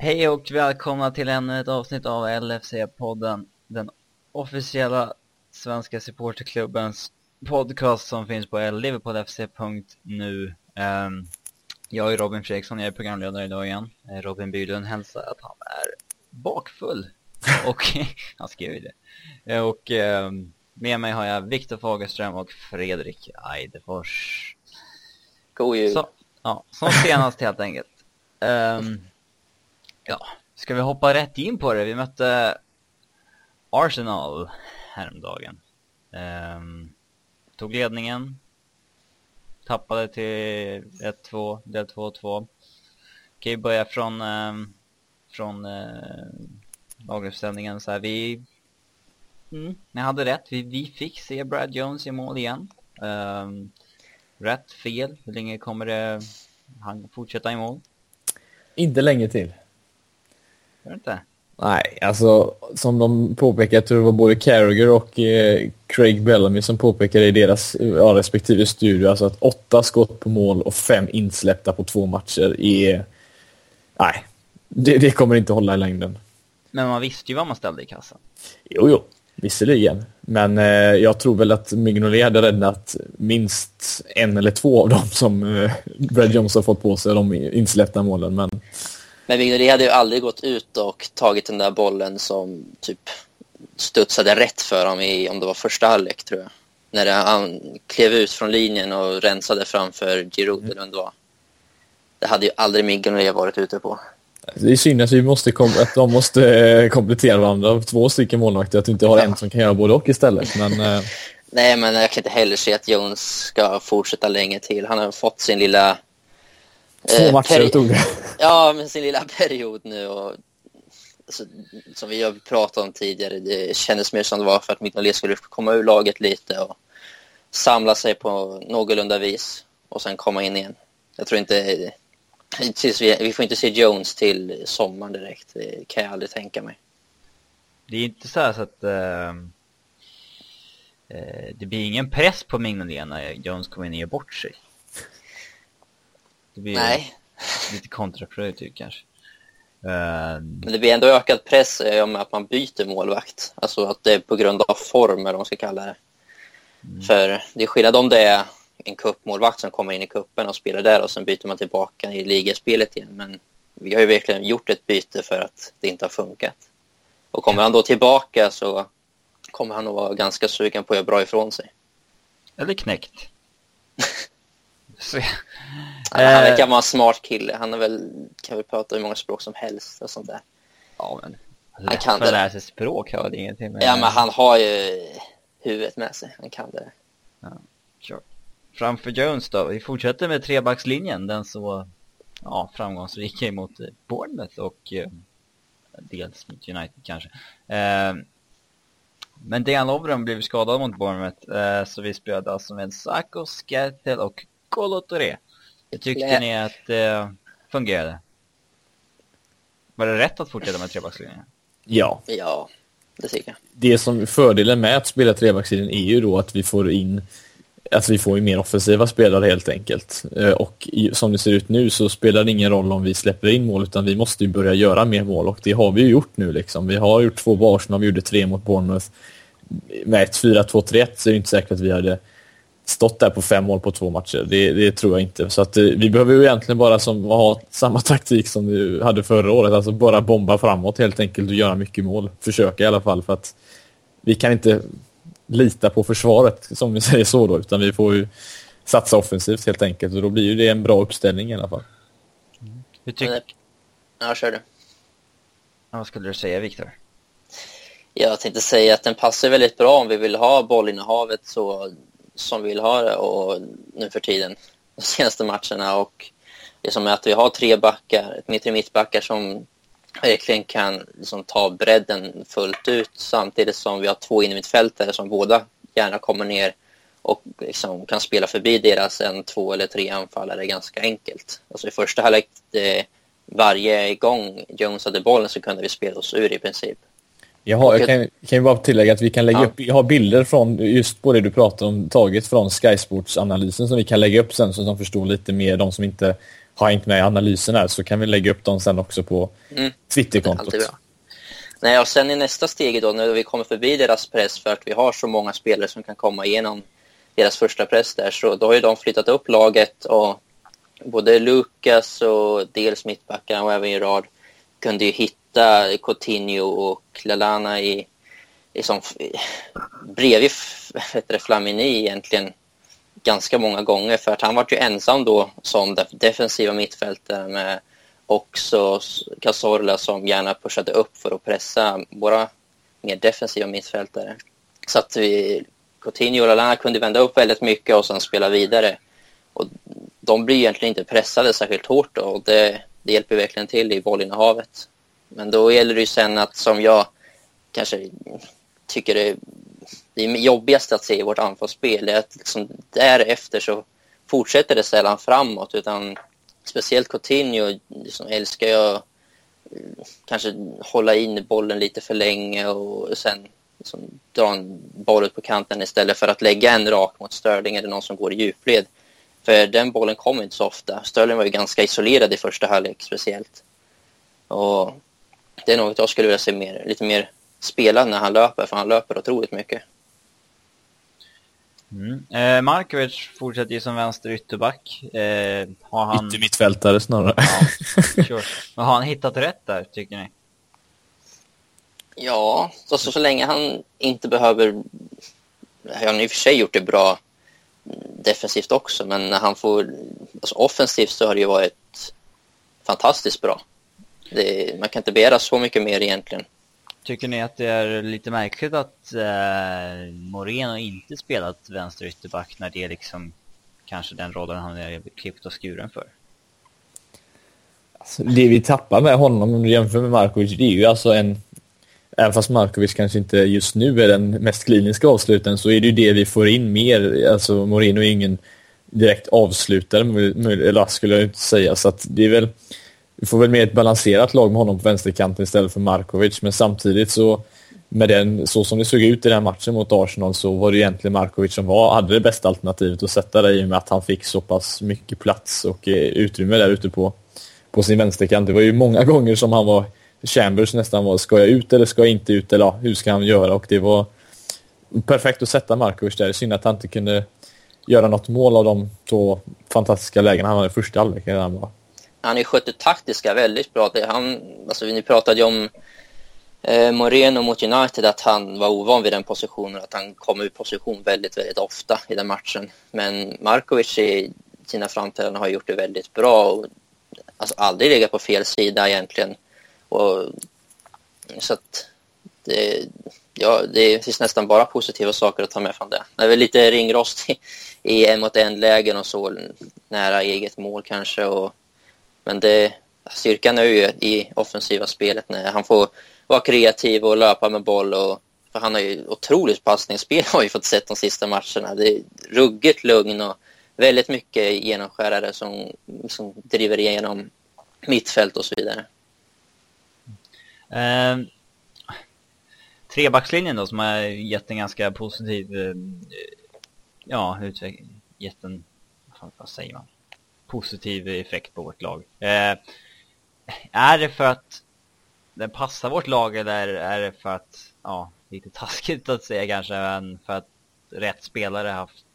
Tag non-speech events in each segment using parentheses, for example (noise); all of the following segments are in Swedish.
Hej och välkomna till ännu ett avsnitt av LFC-podden, den officiella svenska supporterklubbens podcast som finns på liverpoolfc.nu. Um, jag är Robin Fredriksson, jag är programledare idag igen. Eh, Robin Bylund hälsar att han är bakfull. (laughs) och, (laughs) han skrev ju det. Eh, och um, med mig har jag Viktor Fagerström och Fredrik Eidefors. God jul. Så, ja, som senast helt enkelt. Um, ja, ska vi hoppa rätt in på det? Vi mötte Arsenal häromdagen. Um, tog ledningen. Tappade till 1-2, del 2-2. Kan ju börja från, um, från uh, laguppställningen så här. Vi, mm, ni hade rätt. Vi, vi fick se Brad Jones i mål igen. Um, rätt, fel. Hur länge kommer det han fortsätta i mål? Inte länge till. Gör inte? Nej, alltså som de påpekar, jag tror det var både Carragher och eh, Craig Bellamy som påpekade i deras ja, respektive studio, alltså att åtta skott på mål och fem insläppta på två matcher är... Nej, det, det kommer inte hålla i längden. Men man visste ju vad man ställde i kassan. Jo, jo, visserligen. Men eh, jag tror väl att Mignolet hade räddat minst en eller två av dem som eh, Brad Jones har fått på sig, de insläppta målen. Men men Vignetti hade ju aldrig gått ut och tagit den där bollen som typ studsade rätt för honom i, om det var första halvlek tror jag. När han klev ut från linjen och rensade framför Giroud mm. eller det var. Det hade ju aldrig Mignolet varit ute på. Det är synd att, vi måste att de måste eh, komplettera varandra, två stycken målvakter, att du inte har ja. en som kan göra både och istället. Men, eh... Nej, men jag kan inte heller se att Jones ska fortsätta länge till. Han har fått sin lilla Två eh, matcher tog det. (laughs) Ja, men sin lilla period nu och alltså, som vi har pratat om tidigare, det kändes mer som det var för att Mignolet skulle komma ur laget lite och samla sig på någorlunda vis och sen komma in igen. Jag tror inte... Vi får inte se Jones till sommaren direkt, det kan jag aldrig tänka mig. Det är inte så, så att... Uh, det blir ingen press på Mignolet när Jones kommer in och gör bort sig. Det blir Nej. lite kontraproduktivt kanske. Uh, Men det blir ändå ökad press i och med att man byter målvakt. Alltså att det är på grund av form, eller vad man ska kalla det. Mm. För det är skillnad om det är en kuppmålvakt som kommer in i kuppen och spelar där och sen byter man tillbaka i ligaspelet igen. Men vi har ju verkligen gjort ett byte för att det inte har funkat. Och kommer han då tillbaka så kommer han att vara ganska sugen på att göra bra ifrån sig. Eller knäckt. (laughs) han verkar vara en smart kille. Han är väl, kan väl prata hur många språk som helst och sånt där. Ja, men han kan det. lära sig språk har det ingenting med. Ja, men han har ju huvudet med sig. Han kan det. Ja, sure. Framför Jones då. Vi fortsätter med trebackslinjen. Den så ja, framgångsrika mot Bournemouth och eh, dels mot United kanske. Eh, men Dejan Lovren blev skadad mot Bournemouth eh, så vi spelade alltså med Sako, Skertel och Colo Touré. Tyckte Lä ni att det eh, fungerade? Var det rätt att fortsätta med trebackslinjen? Ja. Ja, det tycker jag. Det som fördelen med att spela trebackslinjen är ju då att vi får in att vi får mer offensiva spelare helt enkelt. Eh, och som det ser ut nu så spelar det ingen roll om vi släpper in mål utan vi måste ju börja göra mer mål och det har vi ju gjort nu liksom. Vi har gjort två på Arsenal, vi gjorde tre mot Bournemouth. Med ett 4-2-3-1 så är det inte säkert att vi hade stått där på fem mål på två matcher. Det, det tror jag inte. Så att, eh, vi behöver ju egentligen bara som, ha samma (laughs) taktik som vi hade förra året. Alltså bara bomba framåt helt enkelt och göra mycket mål. Försöka i alla fall för att vi kan inte lita på försvaret som vi (laughs) säger så då, utan vi får ju satsa offensivt helt enkelt och då blir ju det en bra uppställning i alla fall. Mm. Hur tycker... Ja, kör du. vad skulle du säga, Viktor? Jag tänkte säga att den passar väldigt bra om vi vill ha bollinnehavet så som vill ha det och nu för tiden de senaste matcherna och det som är att vi har tre backar, mitt i mittbackar som verkligen kan liksom ta bredden fullt ut samtidigt som vi har två innermittfältare som båda gärna kommer ner och liksom kan spela förbi deras en, två eller tre anfallare ganska enkelt. Alltså i första halvlek, eh, varje gång Jones hade bollen så kunde vi spela oss ur i princip. Jag, har, jag kan, kan ju bara tillägga att vi kan lägga ja. upp, jag har bilder från just på det du pratar om, taget från Sky Sports-analysen som vi kan lägga upp sen så att de förstår lite mer, de som inte har hängt med i analysen här så kan vi lägga upp dem sen också på mm. Twitterkontot. Nej, och sen i nästa steg då, när vi kommer förbi deras press för att vi har så många spelare som kan komma igenom deras första press där, så då har ju de flyttat upp laget och både Lukas och dels mittbackarna och även Gerard kunde ju hitta Coutinho och Lalana i, i som, bredvid Flamini egentligen ganska många gånger för att han var ju ensam då som defensiva mittfältare med också Cazorla som gärna pushade upp för att pressa våra mer defensiva mittfältare. Så att vi, Coutinho och Lalana kunde vända upp väldigt mycket och sen spela vidare. Och de blir egentligen inte pressade särskilt hårt då, och det, det hjälper verkligen till i bollinnehavet. Men då gäller det ju sen att, som jag kanske tycker det, det är jobbigast att se i vårt anfallsspel, är att liksom därefter så fortsätter det sällan framåt, utan speciellt Coutinho liksom älskar jag kanske hålla in bollen lite för länge och sen liksom dra en boll ut på kanten istället för att lägga en rak mot Sterling eller någon som går i djupled. För den bollen kommer inte så ofta. Sterling var ju ganska isolerad i första halvlek speciellt. Och det är något jag skulle vilja se mer, lite mer spelad när han löper, för han löper otroligt mycket. Mm. Eh, Markovic fortsätter ju som vänster ytterback. Eh, har han... Yttermittfältare snarare. Ja, sure. Men har han hittat rätt där, tycker ni? Ja, alltså, så länge han inte behöver... Han har i och för sig gjort det bra defensivt också, men när han får... Alltså, offensivt så har det ju varit fantastiskt bra. Det, man kan inte begära så mycket mer egentligen. Tycker ni att det är lite märkligt att eh, Moreno inte spelat vänster ytterback när det är liksom kanske den rollen han är klippt och skuren för? Alltså, det vi tappar med honom om du jämför med Markovic, det är ju alltså en Även fast Markovic kanske inte just nu är den mest kliniska avslutaren så är det ju det vi får in mer. Alltså Moreno är ingen direkt avslutare, eller skulle jag inte säga. Så att det är väl vi får väl mer ett balanserat lag med honom på vänsterkanten istället för Markovic. Men samtidigt så, med den, så som det såg ut i den matchen mot Arsenal så var det egentligen Markovic som var, hade det bästa alternativet att sätta det i och med att han fick så pass mycket plats och eh, utrymme där ute på, på sin vänsterkant. Det var ju många (laughs) gånger som han var, Chambers nästan var, ska jag ut eller ska jag inte ut eller ja, hur ska han göra? Och det var perfekt att sätta Markovic där. Synd att han inte kunde göra något mål av de två fantastiska lägena han hade i första halvlek han var ju skött det taktiska väldigt bra. Det, han, alltså, ni pratade ju om eh, Moreno mot United, att han var ovan vid den positionen, att han kom ur position väldigt, väldigt ofta i den matchen. Men Markovic i sina framträdanden har gjort det väldigt bra och alltså, aldrig legat på fel sida egentligen. Och, så att det, ja, det finns nästan bara positiva saker att ta med från det. Det är väl lite ringrost i, i en mot en lägen och så nära eget mål kanske och men det, styrkan är ju i offensiva spelet när han får vara kreativ och löpa med boll. Och, för han har ju otroligt passningsspel (laughs) har vi fått sett de sista matcherna. Det är ruggigt lugn och väldigt mycket genomskärare som, som driver igenom mittfält och så vidare. Eh, trebackslinjen då som har gett en ganska positiv, eh, ja, utveckling, gett en, vad säger man? Positiv effekt på vårt lag. Eh, är det för att den passar vårt lag eller är det för att, ja, lite taskigt att säga kanske, men för att rätt spelare haft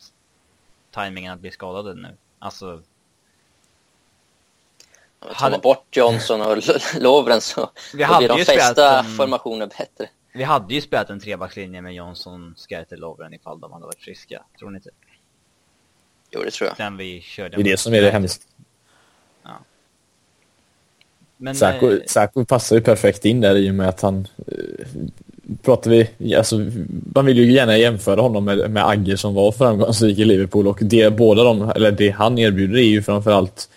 tajmingen att bli skadade nu? Alltså... Tar man bort Johnson och Lovren så vi hade blir de flesta en... formationer bättre. Vi hade ju spelat en trebackslinje med Johnson, Skerter, Lovren ifall de hade varit friska. Tror ni inte? Jo, det tror jag. Den vi körde det är det som är det hemskt. Ja. Men, Sako. Sako passar ju perfekt in där i och med att han... Äh, pratar vi... Alltså, man vill ju gärna jämföra honom med, med Agge som var framgångsrik i Liverpool och det, båda de, eller det han erbjuder är ju framförallt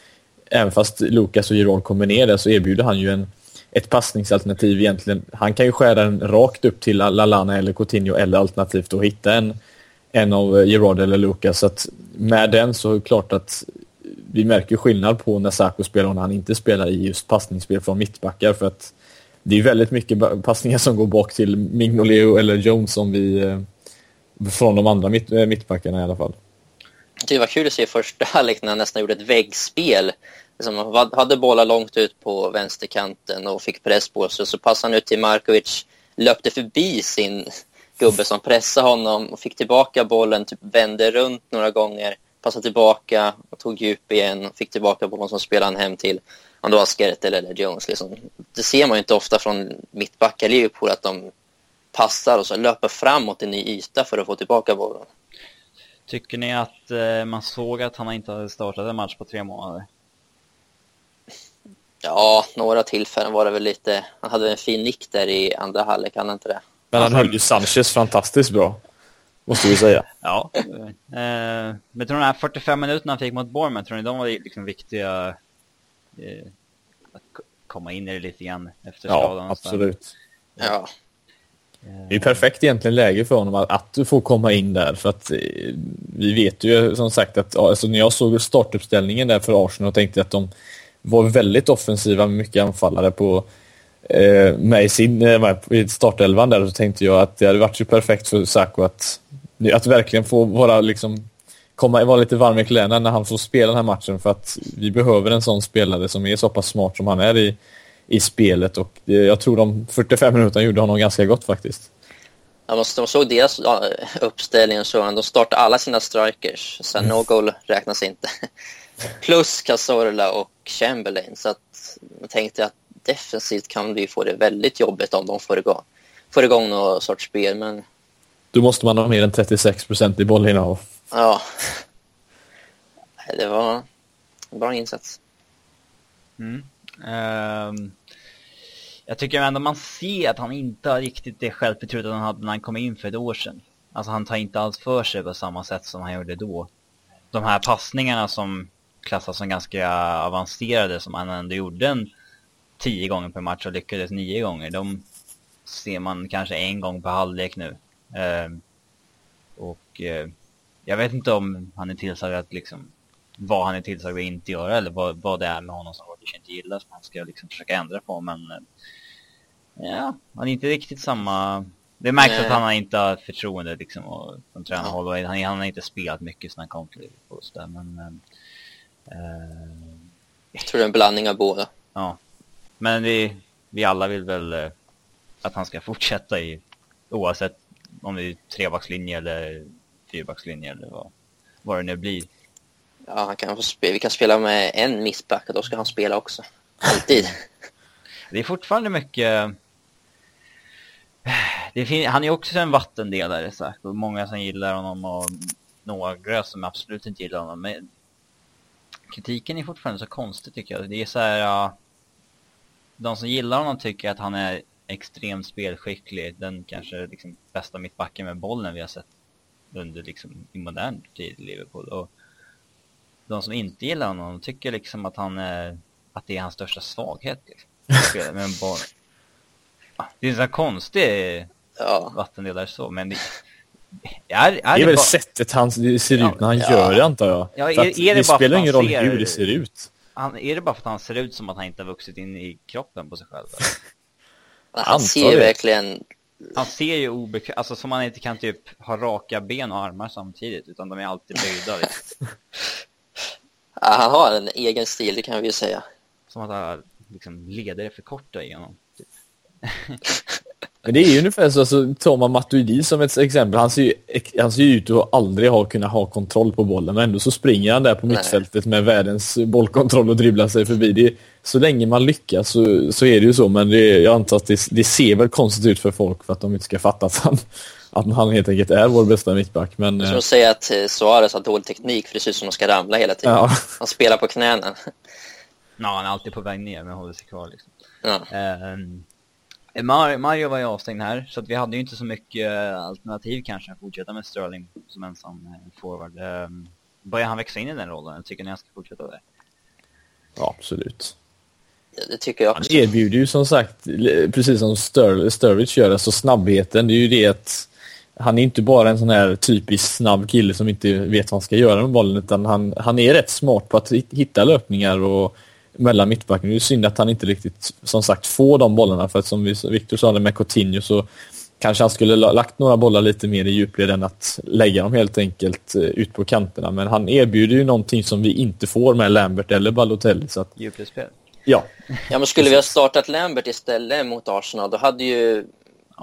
även fast Lukas och Giron kommer ner där så erbjuder han ju en, ett passningsalternativ egentligen. Han kan ju skära den rakt upp till Lalana eller Coutinho eller alternativt att hitta en en av eh, Gerard eller Lucas. Så att med den så är det klart att vi märker skillnad på när Sarko spelar och när han inte spelar i just passningsspel från mittbackar för att det är väldigt mycket passningar som går bak till Mignoleo eller Jones som vi eh, från de andra mitt, eh, mittbackarna i alla fall. Det var kul att se första (laughs) halvlek när han nästan gjorde ett väggspel liksom, hade bollar långt ut på vänsterkanten och fick press på sig. Så passade han ut till Markovic, löpte förbi sin gubbe som pressade honom och fick tillbaka bollen, typ vände runt några gånger, passade tillbaka och tog djup igen och fick tillbaka bollen som spelade han hem till om det var Skertel eller Jones. Liksom. Det ser man ju inte ofta från mittbackar i Liverpool att de passar och så löper framåt en ny yta för att få tillbaka bollen. Tycker ni att eh, man såg att han inte hade startat en match på tre månader? Ja, några tillfällen var det väl lite... Han hade en fin nick där i andra halvlek, han inte det? Men han höll ju Sanchez fantastiskt bra. Måste vi säga. ja. Eh, men tror ni de här 45 minuterna han fick mot Bournemouth, tror ni de var liksom viktiga eh, att komma in i det lite grann efter skadan? Ja, absolut. Ja. Det är perfekt egentligen läge för honom att, att du får komma in där för att eh, vi vet ju som sagt att alltså, när jag såg startuppställningen där för Arsenal och tänkte att de var väldigt offensiva med mycket anfallare på eh, med i sin eh, i startelvan där så tänkte jag att det hade varit ju perfekt för Saco att, att verkligen få vara liksom komma, vara lite varm i kläderna när han får spela den här matchen för att vi behöver en sån spelare som är så pass smart som han är i, i spelet och jag tror de 45 minuterna gjorde honom ganska gott faktiskt. Ja, de såg deras uppställning så de startade alla sina strikers, så no goal räknas inte. (laughs) Plus Cazorla och Chamberlain, så att jag tänkte att defensivt kan vi få det väldigt jobbigt om de får igång, får igång någon sorts spel, men... Då måste man ha mer än 36 procent i bollinnehav. Ja. Det var en bra insats. Mm. Um, jag tycker ändå man ser att han inte har riktigt det självförtroende han hade när han kom in för ett år sedan. Alltså han tar inte alls för sig på samma sätt som han gjorde då. De här passningarna som klassas som ganska avancerade som han ändå gjorde en tio gånger per match och lyckades nio gånger. De ser man kanske en gång per halvlek nu. Uh, och uh, jag vet inte om han är tillsagd att liksom vad han är tillsagd att inte göra eller vad, vad det är med honom som Rodgers inte gillar som han ska liksom försöka ändra på men uh, ja, han är inte riktigt samma det märks att han inte har förtroende liksom och, från tränarhåll och han, han har inte spelat mycket sen han kom till Liverpool men jag tror det är en blandning av båda. Ja. Men vi, vi alla vill väl eh, att han ska fortsätta i oavsett om det är trebackslinje eller fyrbackslinje eller vad, vad det nu blir. Ja, han kan spela, vi kan spela med en mittback och då ska han spela också. Alltid. (laughs) det är fortfarande mycket... Det han är också en vattendelare, så och många som gillar honom och några som absolut inte gillar honom. Men kritiken är fortfarande så konstig tycker jag. Det är så här... Uh, de som gillar honom tycker att han är extremt spelskicklig. Den kanske liksom bästa mittbacken med bollen vi har sett under liksom i modern tid i Liverpool. Och de som inte gillar honom tycker liksom att han är, att det är hans största svaghet. Liksom. med en boll. Det är en sån konstig ja. vattendelare så, men det, är, är det är det väl bara... sättet han ser ut när han ja. gör det antar jag. Ja, är, är det, det spelar ingen roll ser... hur det ser ut. Han, är det bara för att han ser ut som att han inte har vuxit in i kroppen på sig själv? (laughs) han ser ju verkligen... Han ser ju obekväm, alltså som man inte kan typ ha raka ben och armar samtidigt, utan de är alltid böjda. (laughs) Liksom. ja, han har en egen stil, det kan vi ju säga. Som att han liksom leder är för korta i honom. Typ. (laughs) Men det är ju ungefär så, alltså, tar man Matuidi som ett exempel, han ser ju, han ser ju ut att aldrig ha kunnat ha kontroll på bollen, men ändå så springer han där på mittfältet med världens bollkontroll och dribblar sig förbi. Det, så länge man lyckas så, så är det ju så, men det, jag antar att det, det ser väl konstigt ut för folk för att de inte ska fatta att han, att han helt enkelt är vår bästa mittback. Men, jag skulle säga att eh, Suarez har dålig teknik för det ser ut som att de ska ramla hela tiden. Ja. (laughs) Han spelar på knäna. Ja, han är alltid på väg ner men håller sig kvar liksom. Ja. Um, Mario var ju avstängd här, så att vi hade ju inte så mycket eh, alternativ kanske att fortsätta med Sterling som ensam eh, forward. Um, börjar han växa in i den rollen? Tycker ni han ska fortsätta där? Ja, absolut. Det tycker jag också. Han erbjuder ju som sagt, precis som Stur Sturridge gör, alltså snabbheten. Det är ju det att han är inte bara en sån här typisk snabb kille som inte vet vad han ska göra med bollen, utan han, han är rätt smart på att hitta löpningar och mellan mittbacken. Det är synd att han inte riktigt, som sagt, får de bollarna. För att som Victor sa det med Coutinho så kanske han skulle lagt några bollar lite mer i djupled än att lägga dem helt enkelt eh, ut på kanterna. Men han erbjuder ju någonting som vi inte får med Lambert eller Balotelli. Så att... Djupledsspel. Ja. (laughs) Ja, men skulle vi ha startat Lambert istället mot Arsenal, då hade ju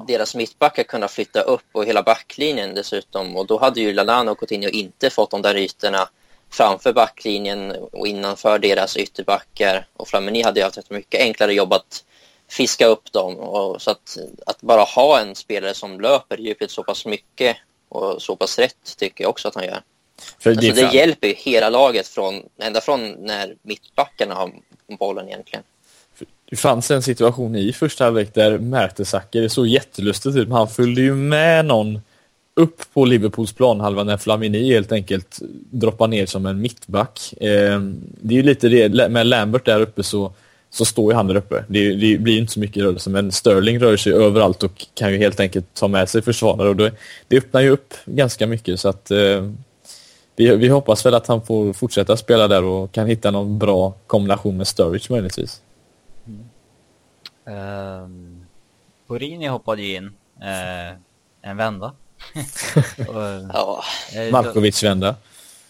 deras mittbackar kunnat flytta upp och hela backlinjen dessutom. Och då hade ju Lallana och Coutinho inte fått de där ytorna framför backlinjen och innanför deras ytterbackar. Och Flamini hade ju haft ett mycket enklare jobb att fiska upp dem. Och så att, att bara ha en spelare som löper djupet så pass mycket och så pass rätt tycker jag också att han gör. För alltså, det, det hjälper ju hela laget från, ända från när mittbackarna har bollen egentligen. Det fanns en situation i första halvlek där Mertesacker, såg jättelustigt ut, men han följde ju med någon upp på Liverpools planhalva när Flamini helt enkelt droppar ner som en mittback. Eh, det är ju lite det, med Lambert där uppe så, så står ju han där uppe. Det, det blir inte så mycket rörelse, men Sterling rör sig överallt och kan ju helt enkelt ta med sig försvarare och det, det öppnar ju upp ganska mycket så att eh, vi, vi hoppas väl att han får fortsätta spela där och kan hitta någon bra kombination med Sturridge möjligtvis. Mm. Ehm, um, Borini hoppade ju in uh, en vända och, (laughs) ja. Uh, Markovic vända.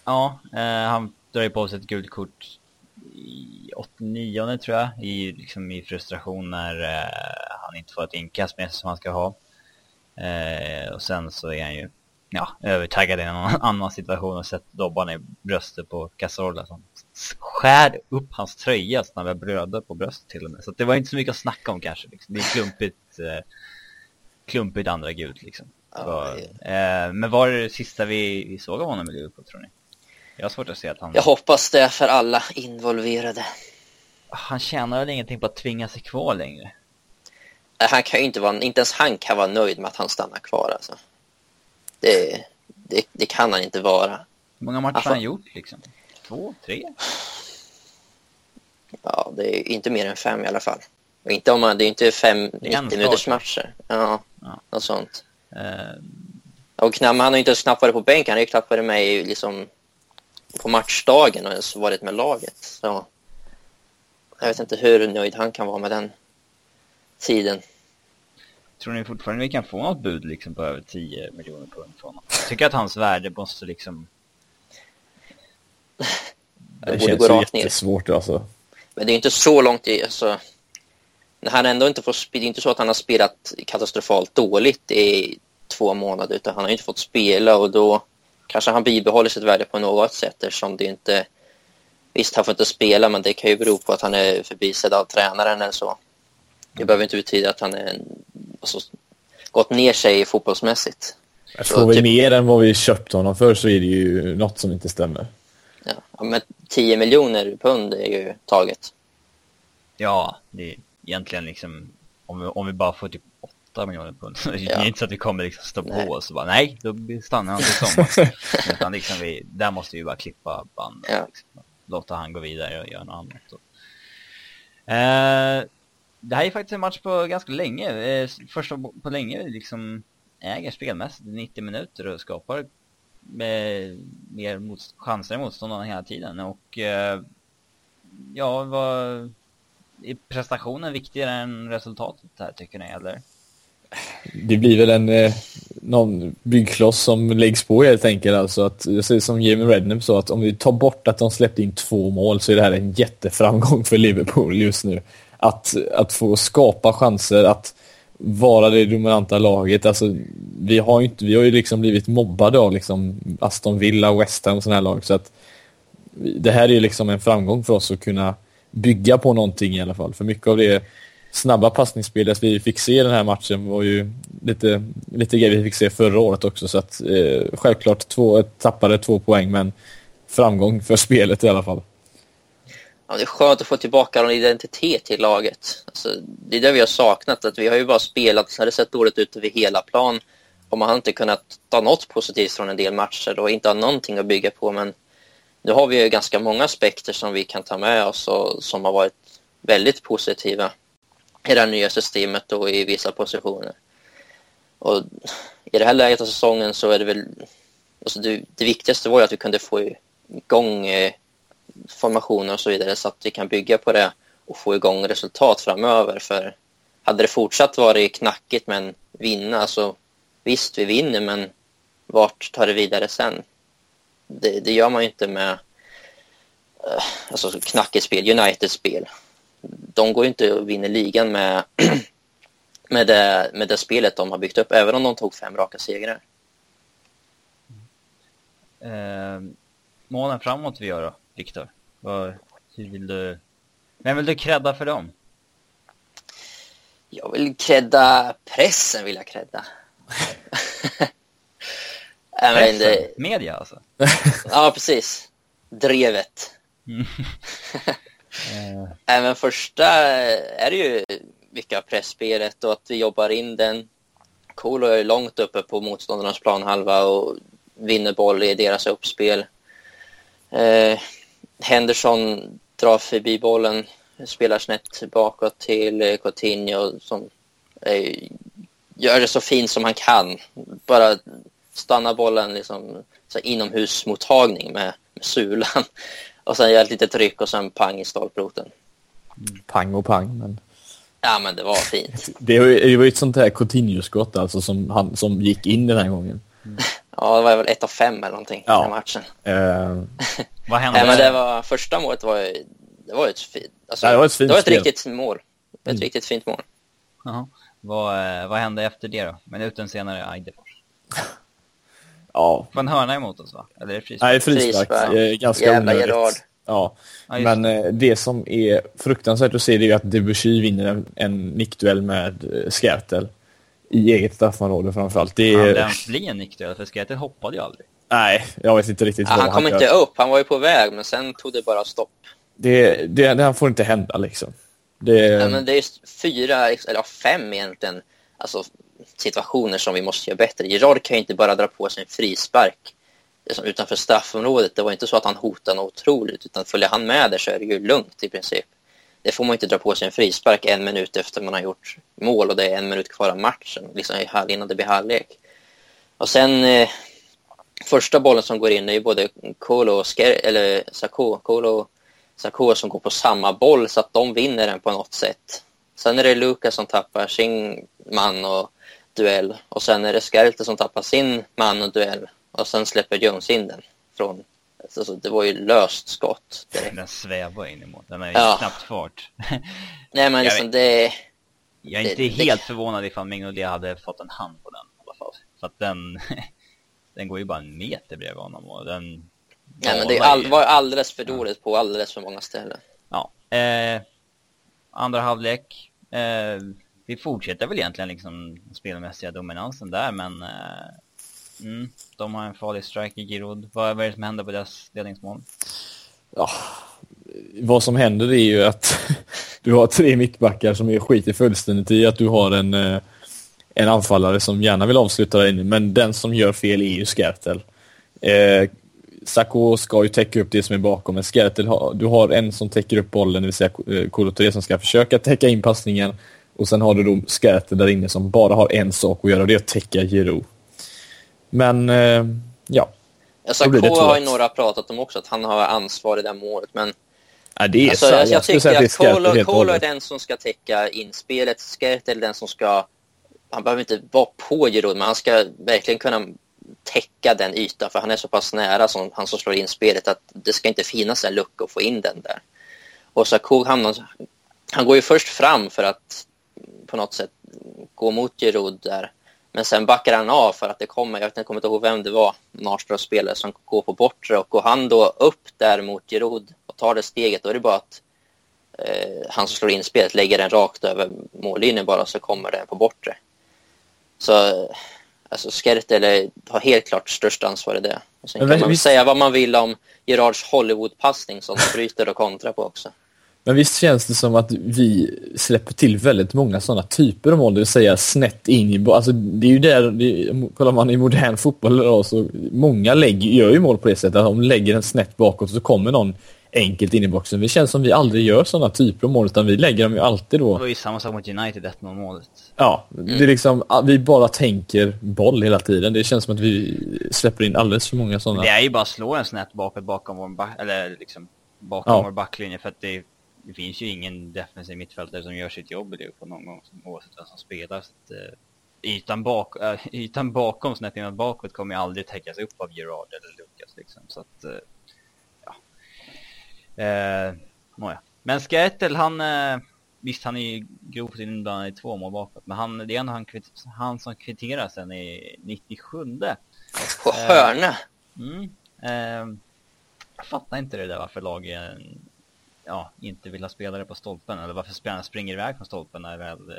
Ja, uh, han drar ju på sig ett gult kort i 89 tror jag, i, liksom i frustration när uh, han inte får ett inkast med sig som han ska ha. och sen så är han ju ja, övertaggad i någon (laughs) annan situation och sett Dobban i bröstet på Cazorla som skär upp hans tröja så han börjar blöda på bröstet till och med. Så det var inte så mycket att snacka om kanske. Liksom. Det är klumpigt, eh, klumpigt andra gult liksom. Var, eh, men var det det sista vi, vi såg av honom i Liverpool tror ni? Jag har svårt att se att han... Jag hoppas det för alla involverade. Han tjänar väl ingenting på att tvinga sig kvar längre? Han kan ju inte vara, inte ens han kan vara nöjd med att han stannar kvar alltså. Det, det, det kan han inte vara. Hur många matcher har han gjort liksom? Två, tre? Ja, det är inte mer än fem i alla fall. Och inte om man, det är inte fem 90 minuters matcher. Ja, ja. något sånt. Uh... Och knappt, han har inte ens knappt varit på bänken, han har ju knappt varit med liksom på matchdagen och ens varit med laget. Så jag vet inte hur nöjd han kan vara med den tiden. Tror ni fortfarande vi kan få något bud liksom på över 10 miljoner pund från honom? Jag tycker att hans värde måste liksom... Det, det känns så jättesvårt alltså. Men det är inte så långt i, alltså, när han ändå inte får det är inte så att han har spelat katastrofalt dåligt i två månader utan han har inte fått spela och då kanske han bibehåller sitt värde på något sätt eftersom det inte visst han får inte spela men det kan ju bero på att han är förbisedd av tränaren eller så. Det behöver inte betyda att han är en, alltså, gått ner sig fotbollsmässigt. Jag får vi typ... mer än vad vi köpte honom för så är det ju något som inte stämmer. Ja, men 10 miljoner pund är ju taget. Ja, det är egentligen liksom, om vi, om vi bara får typ 8 miljoner pund. Ja. (laughs) Det är inte så att vi kommer liksom stå på oss och bara nej, då stannar han till sommar. (laughs) Utan liksom vi, där måste vi bara klippa band. Ja. Liksom, låta han gå vidare och göra något annat. Eh, det här är faktiskt en match på ganska länge. Eh, första på länge liksom äger spelmässigt 90 minuter och skapar med mer mot, chanser i motståndarna hela tiden. Och eh, ja, vad, är prestationen viktigare än resultatet här tycker ni eller? Det blir väl en eh, någon byggkloss som läggs på helt enkelt. Alltså att, jag säger som Jamie Redknapp sa att om vi tar bort att de släppte in två mål så är det här en jätteframgång för Liverpool just nu. Att, att få skapa chanser, att vara det dominanta laget. Alltså, vi, har ju inte, vi har ju liksom blivit mobbade av liksom Aston Villa, West Ham och sådana här lag. Så att det här är ju liksom en framgång för oss att kunna bygga på någonting i alla fall. För mycket av det snabba passningsspelet vi fick se i den här matchen var ju lite, lite grejer vi fick se förra året också. Så att eh, självklart två, tappade två poäng men framgång för spelet i alla fall ja, det är skönt att få tillbaka någon identitet i laget. Alltså, det är det vi har saknat, att vi har ju bara spelat så har det sett dåligt ut över hela plan och man har inte kunnat ta något positivt från en del matcher och inte ha någonting att bygga på men nu har vi ju ganska många aspekter som vi kan ta med oss och som har varit väldigt positiva i det här nya systemet och i vissa positioner. Och i det här läget av säsongen så är det väl alltså det, det viktigaste var ju att vi kunde få igång eh, formationer och så vidare så att vi kan bygga på det och få igång resultat framöver. För hade det fortsatt varit knackigt med en vinna. så visst, vi vinner, men vart tar det vidare sen? Det, det gör man ju inte med uh, alltså, knackigt spel, United-spel. De går ju inte och vinner ligan med, (clears throat) med, det, med det spelet de har byggt upp, även om de tog fem raka segrar. Eh, målen framåt vi gör då, Viktor? Hur vill du... Vem vill du credda för dem? Jag vill credda pressen, vill jag credda. (laughs) pressen? Det... Media alltså? ja, precis. Drevet. Mm. (laughs) Även första är det ju mycket av pressspelet och att vi jobbar in den. Kolo är långt uppe på motståndarnas planhalva och vinner boll i deras uppspel. Eh, Henderson drar förbi bollen, spelar snett bakåt till Coutinho som eh, gör det så fint som han kan. Bara stanna bollen liksom så inomhusmottagning med, med sulan (laughs) och sen gör ett litet tryck och sen pang i stolproten. Pang och pang, men... Ja, men det var fint. (laughs) det var ju ett sånt här Coutinho-skott alltså som, han, som gick in den här gången. Mm. (laughs) Ja, det var väl ett av fem eller någonting ja. i matchen. Uh... Vad hände? Nej, men det var, första målet var ju, det var ett, alltså, ja, det var ett, fint det var ett riktigt mål. Ett mm. riktigt fint mål. Jaha. Vad, eh, vad hände efter det då? Minuten senare, Eidefors. Ja. En hörna emot oss va? Eller är det frispark? Nej, frispark. frispark. Ganska Jävla onödigt. Gerard. Ja, ja men det. Eh, det som är fruktansvärt att se det är att Debussy vinner en, en nickduell med Skärtel i eget straffområde framförallt. Det är... Han bli en nickduell, för Skärtel hoppade ju aldrig. Nej, jag vet inte riktigt ja, Han kom inte upp, han var ju på väg, men sen tog det bara stopp. Det, det, det får inte hända liksom. Det... Ja, men det är fyra, eller fem egentligen, alltså, situationer som vi måste göra bättre. Gerard kan ju inte bara dra på sig en frispark liksom, utanför straffområdet. Det var inte så att han hotade något otroligt, utan följer han med där så är det ju lugnt i princip. Det får man inte dra på sig en frispark en minut efter man har gjort mål och det är en minut kvar av matchen, liksom innan det blir halvlek. Och sen eh, första bollen som går in är ju både Kolo och Sker eller Sako, Kolo och Sako som går på samma boll så att de vinner den på något sätt. Sen är det Lukas som tappar sin man och duell och sen är det Skerlte som tappar sin man och duell och sen släpper Jones in den från Alltså, det var ju löst skott. Direkt. Den svävar in emot. Den är ju ja. knappt fart. (laughs) Nej, men liksom det... Jag är inte det, helt det... förvånad ifall Mignolet hade fått en hand på den i alla fall. För att den, (laughs) den går ju bara en meter bredvid honom och den... Nej, men det all, var alldeles för dåligt ja. på alldeles för många ställen. Ja. Eh, andra halvlek. Eh, vi fortsätter väl egentligen liksom spelmässiga dominansen där, men eh, Mm, de har en farlig strike i Giroud. Vad är det som händer på deras ledningsmål? Ja, vad som händer är ju att (laughs) du har tre mittbackar som är skit fullständigt i att du har en, eh, en anfallare som gärna vill avsluta där inne, men den som gör fel är ju Skertel. Eh, Sacco ska ju täcka upp det som är bakom, men Skertel du har en som täcker upp bollen, det vill säga eh, Kolo som ska försöka täcka in passningen och sen har du då Skertel där inne som bara har en sak att göra och det är att täcka Giroud. Men eh, ja. Alltså, K har ju några pratat om också, att han har ansvar i det målet, men Ja, det är alltså, så. Jag, jag tycker att Kolo, Kolo är den som ska täcka inspelet. Skert är den som ska... Han behöver inte vara på Giroud, men han ska verkligen kunna täcka den ytan, för han är så pass nära som han som slår in spelet att det ska inte finnas en lucka att få in den där. Och så Kog hamnar... Han går ju först fram för att på något sätt gå mot Giroud där. Men sen backar han av för att det kommer, jag, kommer inte ihåg vem det var, Narströms spelare som går på bortre och går han då upp där mot Giroud och tar det steget, då är det bara att eh, han som slår in spelet lägger den rakt över mållinjen bara så kommer den på bortre. Så alltså Skertel har helt klart störst ansvar i det. Och sen kan man vi... säga vad man vill om Gerards Hollywood-passning som bryter och kontrar på också. Men visst känns det som att vi släpper till väldigt många sådana typer av mål, det vill säga snett in i... Alltså det är ju där, det, kollar man i modern fotboll idag så många lägger, gör ju mål på det sättet att de lägger den snett bakåt så kommer någon enkelt in i boxen. Det känns som vi aldrig gör sådana typer av mål utan vi lägger dem ju alltid då. Det var ju samma sak mot United 1-0 målet. Ja, det är liksom, vi bara tänker boll hela tiden. Det känns som att vi släpper in alldeles för många sådana. Det är ju bara att slå en snett bakåt bakom vår back, eller liksom bakom ja. vår backlinje för att det det finns ju ingen defensiv mittfältare som gör sitt jobb i Liverpool någon gång, oavsett vem som spelar. Så att, eh, ytan, bak, äh, (laughs) ytan bakom snett inåt bakåt kommer ju aldrig täckas upp av Gerard eller Lucas liksom. Så att, äh, ja. Eh, nåja. Men Skertel, han, eh, visst han är ju grovt inblandad i två mål bakåt, men han, det är ändå han, han som kvitterar sen i 97. På hörna? Mm. Eh, jag fattar inte det där varför lagen ja, inte vill ha spelare på stolpen eller varför spelarna springer iväg från stolpen när väl eh,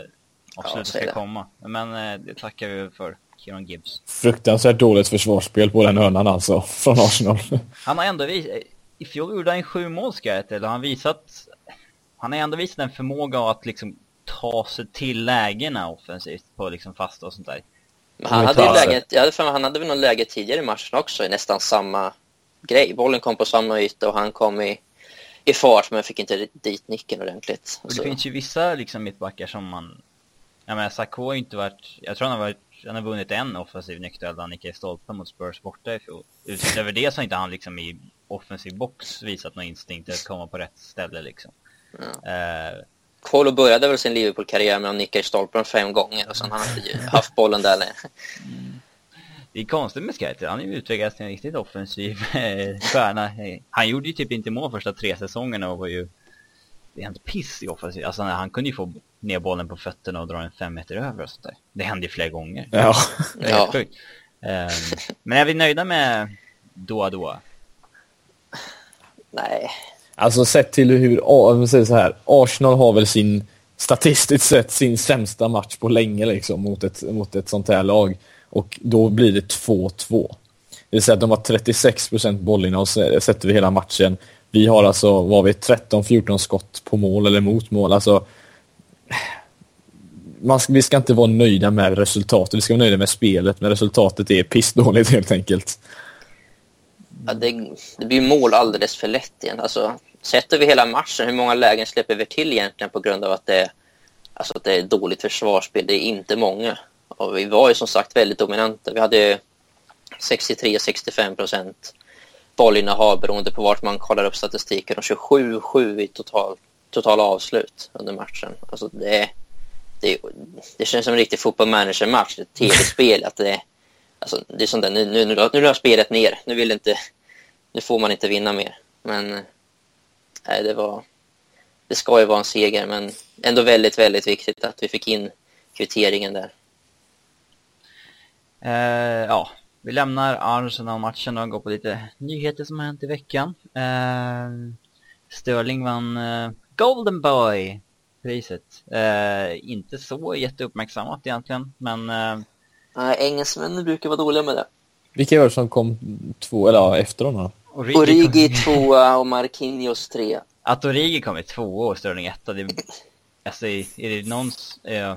avslutet ja, ska komma. Men eh, det tackar vi för Kieron Gibbs. Fruktansvärt dåligt försvarsspel på den hörnan alltså, (laughs) från Arsenal. Han har ändå visat, i fjol gjorde han sju mål ska jag eller han visat, han har ändå visat en förmåga att liksom ta sig till lägena offensivt på liksom fasta och sånt där. Men han hade ju läget, jag hade för han hade väl någon läge tidigare i matchen också i nästan samma grej. Bollen kom på samma yta och han kom i, i fart men fick inte dit nicken ordentligt. Och det så. finns ju vissa liksom mittbackar som man... Jag menar, Sakho har ju inte varit... Jag tror han har varit... Han har vunnit en offensiv nykterhetsduell han gick i stolpen mot Spurs borta i fjol. Utöver det så har inte han liksom i offensiv box visat någon instinkt att komma på rätt ställe liksom. Ja. Uh, Kolo började väl sin Liverpool-karriär med att nicka i stolpen fem gånger och sen har han inte haft bollen där längre. Det är konstigt med Skyter, han är ju utvecklats till en riktigt offensiv eh, stjärna. Han gjorde ju typ inte mål första tre säsongerna och var ju rent piss i offensiv. Alltså han kunde ju få ner bollen på fötterna och dra en fem meter över och sånt där. Det hände ju flera gånger. Ja. Det är ja. sjukt. Um, men är vi nöjda med Doa Doa? Nej. Alltså sett till hur, om man säger så här, Arsenal har väl sin, statistiskt sett, sin sämsta match på länge liksom mot ett, mot ett sånt här lag. Och då blir det 2-2. Det vill säga att de har 36 procent bollinnehav sett över hela matchen. Vi har alltså, vad vi 13-14 skott på mål eller mot mål. Alltså, man ska, vi ska inte vara nöjda med resultatet, vi ska vara nöjda med spelet, men resultatet är pissdåligt helt enkelt. Ja, det, det blir mål alldeles för lätt igen. Alltså, sätter vi hela matchen, hur många lägen släpper vi till egentligen på grund av att det, alltså att det är dåligt försvarsspel? Det är inte många. Och vi var ju som sagt väldigt dominanta. Vi hade 63-65 procent bollinnehav beroende på vart man kollar upp statistiken och 27-7 i total, total avslut under matchen. Alltså det, det, det känns som en riktig fotbollmanager-match, ett tv-spel. Att det, alltså det är sånt där, nu, nu, nu, nu la spelet ner, nu, vill inte, nu får man inte vinna mer. Men nej, det var det ska ju vara en seger, men ändå väldigt, väldigt viktigt att vi fick in kvitteringen där. Eh, ja, vi lämnar Arsenal-matchen och går på lite nyheter som har hänt i veckan. Eh, Sterling vann eh, Golden Boy-priset. Eh, inte så jätteuppmärksammat egentligen, men... Eh, Nej, engelsmännen brukar vara dåliga med det. Vilka var det som kom två, eller ja, efter honom? Origi, Origi tvåa och Marquinhos trea. Att Origi kom i tvåa och Sterling etta, det... Alltså, är det någons... Eh,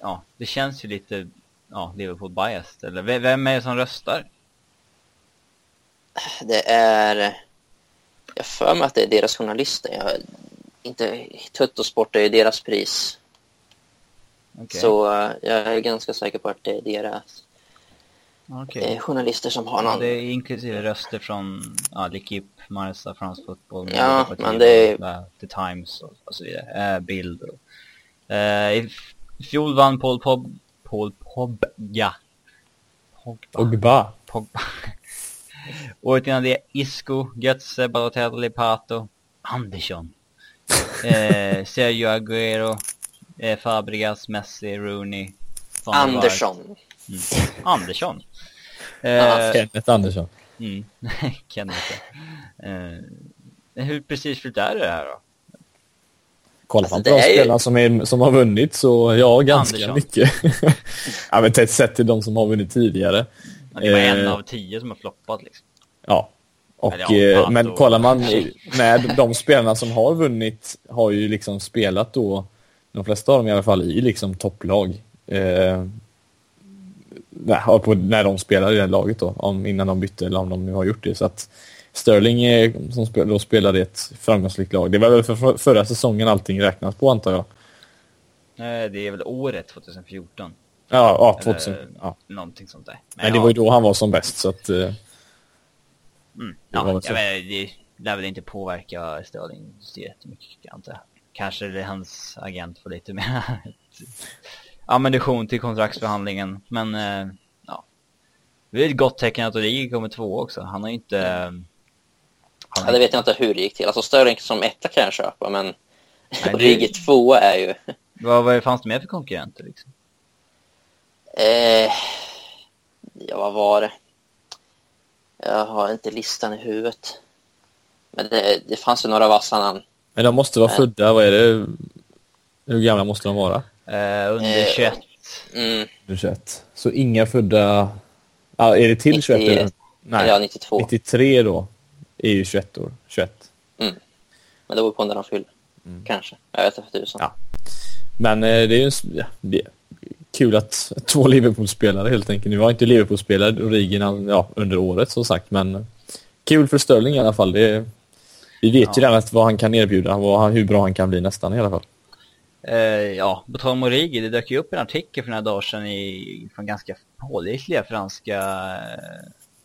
ja, det känns ju lite ja, Liverpool biased? Eller vem är det som röstar? Det är... Jag för mig att det är deras journalister. Jag, inte Tuttosport är ju deras pris. Okay. Så uh, jag är ganska säker på att det är deras okay. eh, journalister som har någon... Ja, det är inklusive röster från ja, L'Equipe, Marsa, France Football, ja, men det. The Times och, och så vidare. Äh, bild. Och, äh, I fjol vann Paul Pog Paul Pogba. Pogba. Pogba. Pogba. Året innan det Isco, Götze, Balotelli, Pato, Andersson. (laughs) eh, Sergio Aguero, eh, Fabregas, Messi, Rooney. Andersson. Mm. Andersson. (laughs) Eh, Kenneth Andersson. Mm. (laughs) Kenneth. Eh, hur precis är det här då? Kollar man alltså, på de spelarna ju... som, är, som har vunnit så ja, ganska Andersson. mycket. (laughs) ja, men sett till de som har vunnit tidigare. Ja, det var en eh, av tio som har floppat liksom. Ja. Och, ja, eh, men kollar man med de spelarna som har vunnit har ju liksom spelat då, de flesta av dem i alla fall, i liksom topplag. Eh, när de spelade i det laget då, om, innan de bytte eller om de nu har gjort det. Så att Sterling är, som spel, då spelade i ett framgångsrikt lag. Det var väl för förra säsongen allting räknas på antar jag? Nej, det är väl året 2014. Ja, ja 2000. Eller, ja. Någonting sånt där. Men, Men det ja. var ju då han var som bäst så att... Uh, mm. Ja, jag vet, det lär väl inte påverka Sterling så jättemycket antar jag. Kanske det hans agent får lite mer... (laughs) ammunition till kontraktsförhandlingen. Men eh, ja, det är ett gott tecken att Origi kommer två också. Han har ju inte... Han ja, det vet jag inte hur det gick till. Alltså Sterling som etta kan jag köpa, men Nej, (laughs) det... tvåa är ju... Vad, vad fanns det mer för konkurrenter liksom? Eh, ja, vad var det? Jag har inte listan i huvudet. Men det, det fanns ju några vassa namn. Men de måste vara men... födda, vad är det? Hur gamla måste de vara? Eh, under 21. Eh, mm. Under 21. Så inga födda... Ah, är det till 90, 21? Eller? Nej, ja, 92. 93 då är ju 21 år. 21. Mm. Men det beror på när de fyller. Mm. Kanske. Jag vet inte för tusan. Ja. Men eh, det är ju ja, det är kul att (laughs) två Liverpool-spelare helt enkelt. Nu var inte Liverpool-spelare Origi ja, under året som sagt, men kul för Sterling i alla fall. Det, vi vet ja. ju redan vad han kan erbjuda, vad, hur bra han kan bli nästan i alla fall. Uh, ja, på tal om Origi, det dök ju upp en artikel för några dagar sedan i, från ganska pålitliga franska,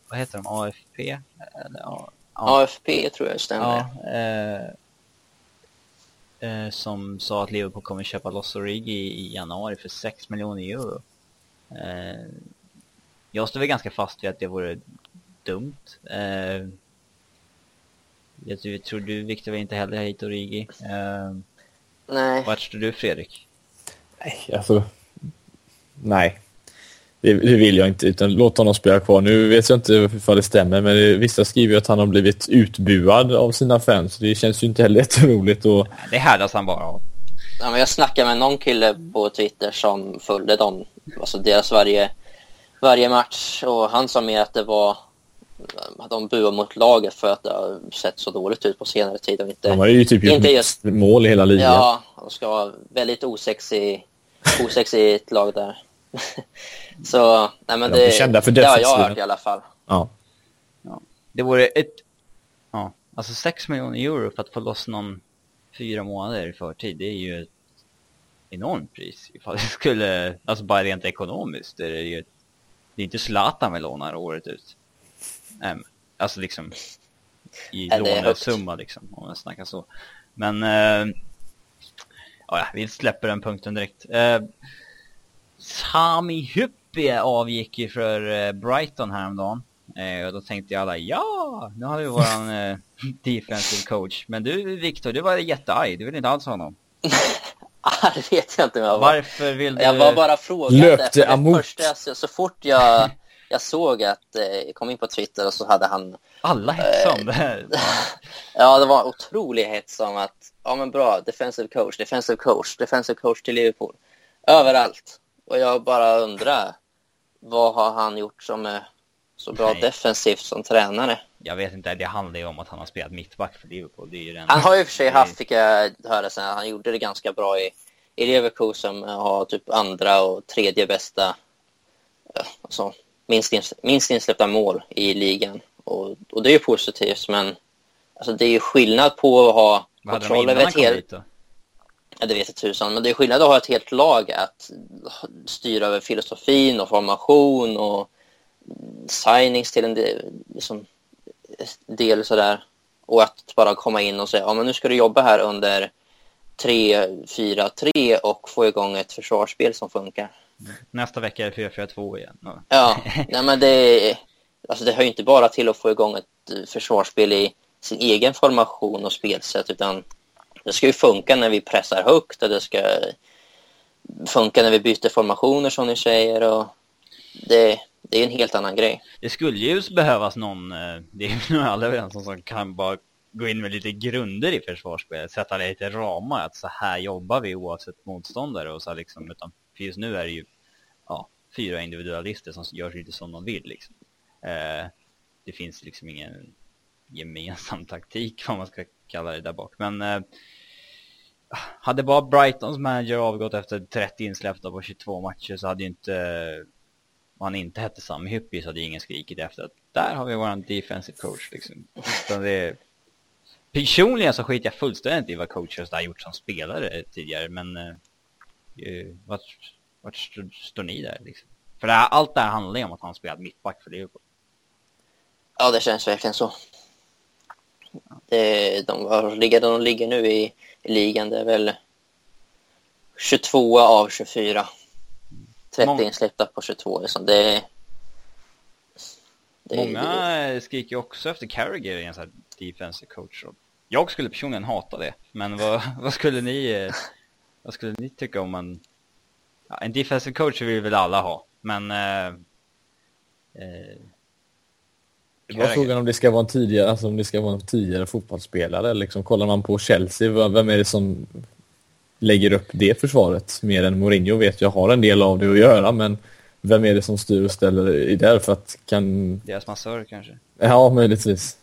vad heter de, AFP? Eller, uh, AFP tror jag stämmer. Ja, eh, som sa att Liverpool kommer köpa loss Origi i januari för 6 miljoner euro. Eh, jag står väl ganska fast vid att det vore dumt. Eh, jag tror du, Victor, vill inte heller hit Origi. Eh, nej. Vart står du, Fredrik? Nej, alltså... Nej. Det, det, vill jag inte, utan låt honom spela kvar. Nu vet jag inte ifall det stämmer, men det, vissa skriver ju att han har blivit utbuad av sina fans. Det känns ju inte heller (laughs) jätteroligt. Och... Det härdas han bara av. Ja, men jag snackade med någon kille på Twitter som följde dem, alltså deras varje, varje match och han sa mer att det var att de buar mot laget för att det har sett så dåligt ut på senare tid. Och inte, de har ju typ inte gjort just, mål i hela ligan. Ja, de ska vara väldigt osexig, osexigt lag där. (laughs) Så, nej men det, kända för det har jag hört i alla fall. Ja. ja. Det vore ett, ja, alltså 6 miljoner euro för att få loss någon fyra månader i förtid, det är ju ett enormt pris. (laughs) Ifall det skulle, alltså bara rent ekonomiskt, det är ju det är inte Zlatan vi lånar året ut. Um, alltså liksom i lånesumma liksom, om man snackar så. Men, uh, ja, vi släpper den punkten direkt. Uh, Sami Hyppie avgick ju för eh, Brighton häromdagen. Eh, och då tänkte jag alla, ja, nu har vi våran (laughs) eh, defensive coach. Men du Viktor, du var jättearg, du vill inte alls ha honom. (laughs) det vet jag inte jag var. Varför vill du? Jag var bara frågande. Löpte amok. Första, så fort jag, jag såg att, eh, jag kom in på Twitter och så hade han... Alla hetsade om det här. (laughs) ja, det var otrolig hets om att, ja men bra, defensive coach, defensive coach, defensive coach till Liverpool. Överallt. Och jag bara undrar, vad har han gjort som är så bra Nej. defensivt som tränare? Jag vet inte, det handlar ju om att han har spelat mittback för Liverpool. Den... Han har ju för sig haft, fick jag höra sen, han gjorde det ganska bra i, i Leverkusen med att ha typ andra och tredje bästa, alltså minst, ins, minst insläppta mål i ligan. Och, och det är ju positivt, men alltså, det är ju skillnad på att ha kontroll över ett helt... Ja, det vet jag tusan. Men det är skillnad att ha ett helt lag att styra över filosofin och formation och signings till en del, liksom, del sådär. Och att bara komma in och säga, ja men nu ska du jobba här under 3-4-3 och få igång ett försvarsspel som funkar. Nästa vecka är det 4-4-2 igen. Ja, ja nej men det, alltså det hör ju inte bara till att få igång ett försvarsspel i sin egen formation och spelsätt utan det ska ju funka när vi pressar högt och det ska funka när vi byter formationer som ni säger och det, det är en helt annan grej. Det skulle ju behövas någon, eh, det är (laughs) nog alla överens om, som kan bara gå in med lite grunder i försvarsspelet, sätta lite ramar, att så här jobbar vi oavsett motståndare och så liksom, utan för just nu är det ju ja, fyra individualister som gör lite som de vill liksom. Eh, det finns liksom ingen gemensam taktik, (laughs) vad man ska kalla det där bak, men eh, hade bara Brightons manager avgått efter 30 insläppta på 22 matcher så hade ju inte om han inte hette Sami Hyppie så hade ingen skrikit efter att där har vi våran defensive coach liksom. Utan det, personligen så skiter jag fullständigt i vad coacher har gjort som spelare tidigare men uh, vart, vart står, står ni där liksom? För det här, allt det här handlar ju om att han spelat mittback för Liverpool. Ja, det känns verkligen så. Det, de, var ligger, de ligger nu i, i ligan, det är väl 22 av 24. 30 Mång- insläppta på 22 liksom. Det är... det är- Många skriker också efter Carragher i en sån här defensive coach. Jag skulle personligen hata det. Men vad, (laughs) vad skulle ni vad skulle ni tycka om en ja, en defensive coach vill väl alla ha. Men eh, eh, Det var frågan om det ska vara en tidigare, alltså om det ska vara en tidigare fotbollsspelare. Liksom, kollar man på Chelsea, vem är det som lägger upp det försvaret? Mer än Mourinho vet jag har en del av det att göra, men vem är det som styr och ställer i där? För att kan... deras massör kanske. Ja, möjligtvis.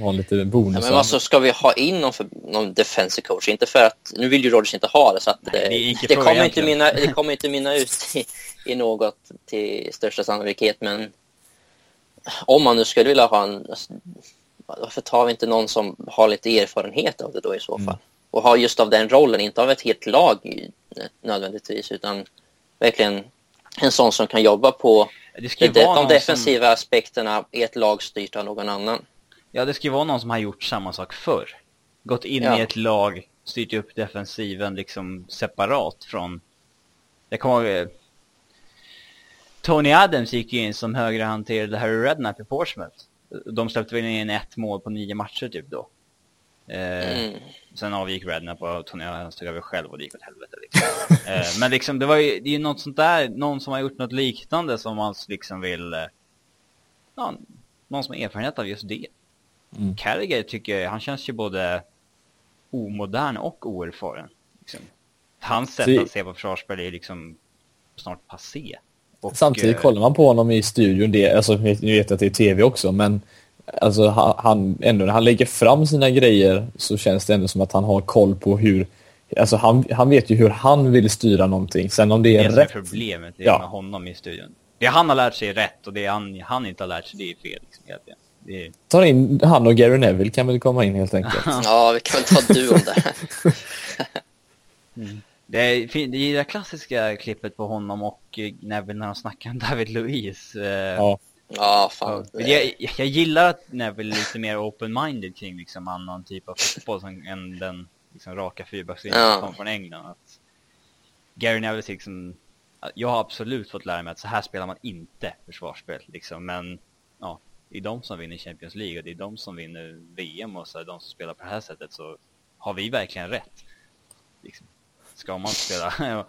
Ha lite Ja, bonus. men alltså, ska vi ha in någon, för, någon defensive coach? Inte för att, nu vill ju Rodgers inte ha det så att Nej, det, det kommer inte minna, det (laughs) kommer inte minna ut i, i något till största sannolikhet men om man nu skulle vilja ha en, alltså, varför tar vi inte någon som har lite erfarenhet av det då i så fall? Och har just av den rollen, inte av ett helt lag nödvändigtvis utan verkligen en sån som kan jobba på Det ju de, defensiva aspekterna i ett lag styrt av någon annan. Som, ja, det ska ju vara någon som har gjort samma sak förr. Gått in Ja. i ett lag, styrt upp defensiven liksom separat från... Jag kommer ihåg... Tony Adams gick ju in som högerhanterade Harry Redknapp i Portsmouth. De släppte väl in ett mål på nio matcher typ då. Eh, Mm. Sen avgick Redknapp och Tony Adams tog över själv och det gick åt helvete liksom. (laughs) eh, men liksom det var ju, det är ju något sånt där, någon som har gjort något liknande som man liksom vill, eh, någon som har erfarenhet av just det. Mm. Carragher tycker jag, han känns ju både omodern och oerfaren. Liksom. Hans sätt Så- att se på försvarsspel är liksom snart passé. Och, Samtidigt eh, kollar man på honom i studion, det, alltså, nu vet jag att det är tv också, men alltså, han, ändå när han lägger fram sina grejer så känns det ändå som att han har koll på hur, alltså han, han vet ju hur han vill styra någonting. Sen om det är det är rätt, problemet det är Ja. med honom i studion. Det han har lärt sig är rätt och det han, han inte har lärt sig det är fel. Liksom, egentligen. det är, tar in han och Gary Neville kan väl komma in helt enkelt. (laughs) Ja, vi kan väl ta duon där. det, (laughs) är, fin- det är det klassiska klippet på honom och eh, Neville när de snackar om (laughs) David Luiz. eh, Ja. Ja, fan. Jag, jag gillar att Neville är lite mer open-minded kring liksom annan typ av fotboll som, än den liksom, raka fyrbackslinjen Ja. som kom från England. Att Gary Neville är liksom, jag har absolut fått lära mig att så här spelar man inte försvarsspel liksom, men ja, det är de som vinner Champions League och det är de som vinner VM och så är de som spelar på det här sättet så har vi verkligen rätt. Liksom, ska man inte spela? (laughs)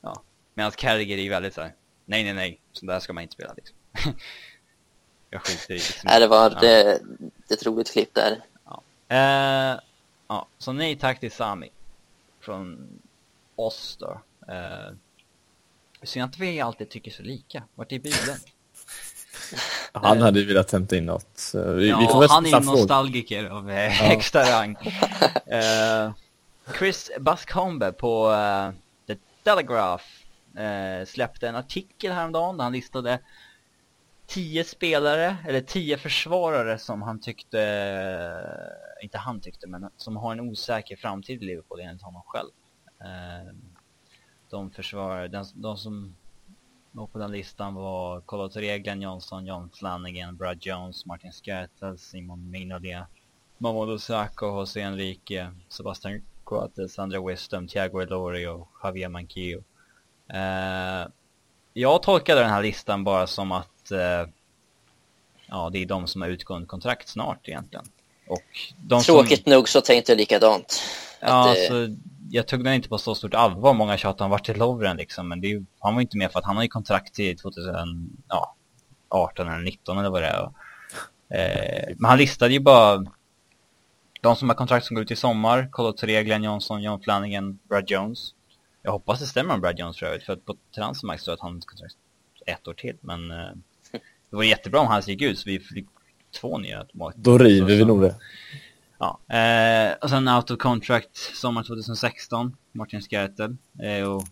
ja. Medan Carragher är ju väldigt såhär, nej nej nej, så där ska man inte spela liksom. (laughs) jag skiter i liksom. Nej, det var Ja. det, det är ett roligt klipp där. Eh, ja, så nej tack till Sami. Från oss då. Uh, Synd att vi alltid tycker så lika. Vart är bilen? (laughs) Han hade ju velat hämta in något. Så Vi, ja, vi han är nostalgiker av eh, högsta rang. Eh, Chris Bascombe på uh, The Telegraph uh, släppte en artikel häromdagen där han listade tio spelare, eller tio försvarare som han tyckte, eh, inte han tyckte, men som har en osäker framtid i Liverpool enligt honom själv. Uh, de försvarare, de, de som var på den listan var Kolo Touré, Glenn Johnson, John Flanagan, Brad Jones, Martin Skrtel, Simon Mignolet, Mamadou Sakho, José Enrique, Sebastian Coates, Sandra Wisdom, Thiago Elori och Javier Manquillo. Eh, jag tolkade den här listan bara som att eh, ja, det är de som har utgående kontrakt snart egentligen. Tråkigt som, nog så tänkte jag likadant. Ja, att alltså, jag tog den inte på så stort allvar. Många tjatar om vart till Lovren liksom, men det är, ju- han var inte med för att han har ju kontrakt till 2018 eller 19 eller vad det är. Eh, men han listade ju bara de som har kontrakt som går ut i sommar. Kolo Touré, Glenn Johnson, John Flanagan, Brad Jones. Jag hoppas det stämmer om Brad Jones för övrigt, för att på Transfermarkt står att han har kontrakt ett år till. Men eh, det var jättebra om han gick ut, så vi fick två nya målvakter. Då river Så- vi så- nog det. Ja, eh, och sen out of contract sommar 2016, Martin Skrtel. Eh, och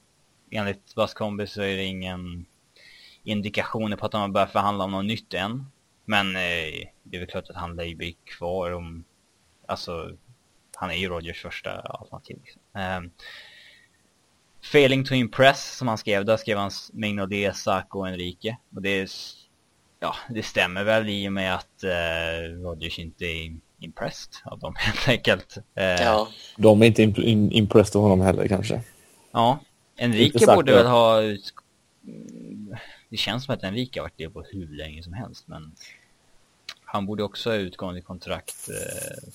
enligt Baskombi så är det ingen indikationer på att de har börjat förhandla om något nytt än. Men eh, det är väl klart att han lär ju bli kvar om, alltså, han är ju Rogers första alternativ. Liksom. Eh, Failing to impress, som han skrev, där skrev han Mignolet, Sacco och Enrique. Och det är, ja, det stämmer väl i och med att eh, Rogers inte är impressed av dem (laughs) helt enkelt. Eh, Ja, De är inte imp- impressed av honom heller kanske. Ja, Enrique borde väl ha det känns som att Enrique har varit det på hur länge som helst, men han borde också ha utgående kontrakt eh,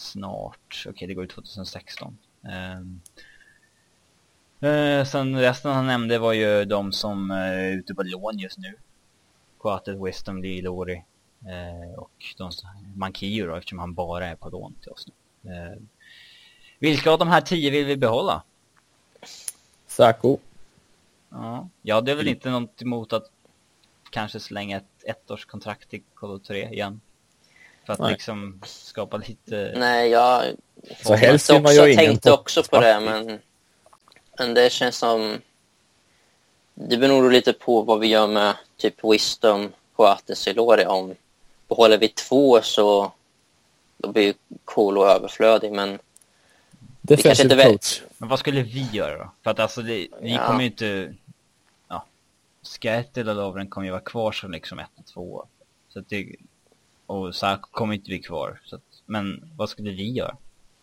snart. Okej, okay, det går ut 2016. Um, Eh, sen resten han nämnde var ju de som eh, är ute på lån just nu. Coates, Wisdom, Lee, Lori eh, och de, Mankio då, eftersom han bara är på lån till oss nu. Eh, vilka av de här tio vill vi behålla? Sako. Ja, ja det är väl mm. inte något emot att kanske slänga ett ettårskontrakt i Colo 3 igen. För att Nej. liksom skapa lite... Nej, jag... Så helst vill man ju tänkte också på det, men men det känns som... Det beror lite på vad vi gör med typ Wisdom, Coates och Lori. Om behåller vi två så då blir ju Kolo överflödig, men... Defensive inte coach. Men vad skulle vi göra då? För att alltså, det, vi ja. kommer ju inte... Ja. Skertel och Lovren kommer ju vara kvar som liksom ett och två. Så att det... Och Sarko kommer inte bli kvar. Så att, men vad skulle vi göra?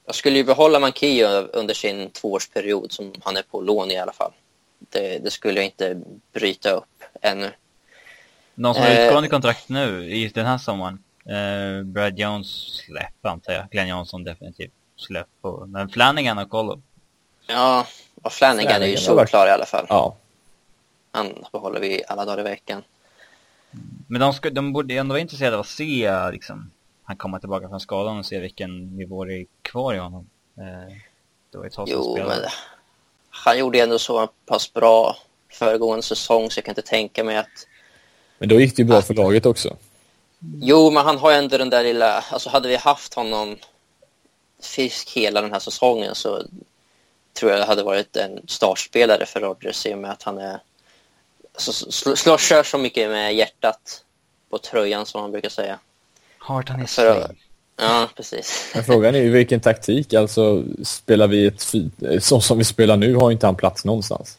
Jag skulle ju behålla Mankio under sin tvåårsperiod som han är på lån i alla fall. Det, det skulle jag inte bryta upp ännu. Någon som har eh, utgående kontrakt nu i den här sommaren? Eh, Brad Jones släpp antar jag. Glenn Johnson definitivt släpp. På. Men Flanagan och Collo. Ja, och Flanagan, Flanagan är ju solklar i alla fall. Ja. Han behåller vi alla dagar i veckan. Men de, ska, de borde ändå vara intresserade av att se liksom, han kommer tillbaka från skadan och se vilken nivå det är kvar i honom. Eh, ett tag Jo, men han gjorde ändå så pass bra föregående säsong så jag kan inte tänka mig att... Men då gick det ju bra att... för laget också. Jo, men han har ju ändå den där lilla... Alltså hade vi haft honom fisk hela den här säsongen så tror jag det hade varit en startspelare för Rodgers i och med att han är... Alltså, slår, kör så mycket med hjärtat på tröjan som man brukar säga. Heart on his sleeve. Ja, precis. Men frågan är ju vilken taktik. Alltså, spelar vi ett så som vi spelar nu har inte han plats någonstans.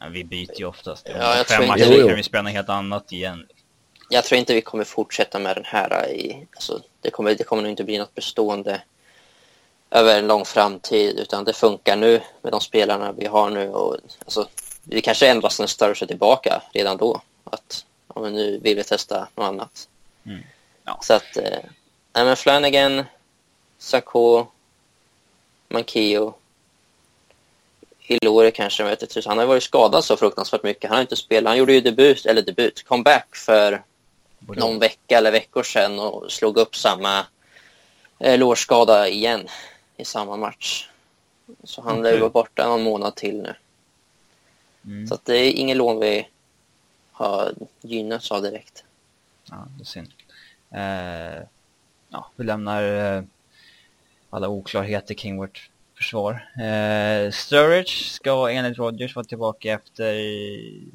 Ja, vi byter ju oftast. Ja, jag fem matcher kan vi spela något helt annat igen. Jag tror inte vi kommer fortsätta med den här i... Alltså, det, kommer, det kommer nog inte bli något bestående över en lång framtid, utan det funkar nu med de spelarna vi har nu. Och, alltså, vi kanske ändras Sturridge är tillbaka redan då. Att ja, men nu vill vi testa något annat. Mm. Ja. Så att, eh, men Flanagan, Sarko, Mankio, Ilore kanske, jag vet inte. Han har varit skadad så fruktansvärt mycket. Han har inte spelat. Han gjorde ju debut, eller debut, comeback för Borde. någon vecka eller veckor sedan och slog upp samma eh, lårskada igen i samma match. Så han lär vara borta någon månad till nu. Mm. Så att det är ingen lån vi har gynnats av direkt. Ja, det är synd. Eh, ja, vi lämnar eh, alla oklarheter kring vårt försvar. Eh, Sturridge ska enligt Rogers vara tillbaka efter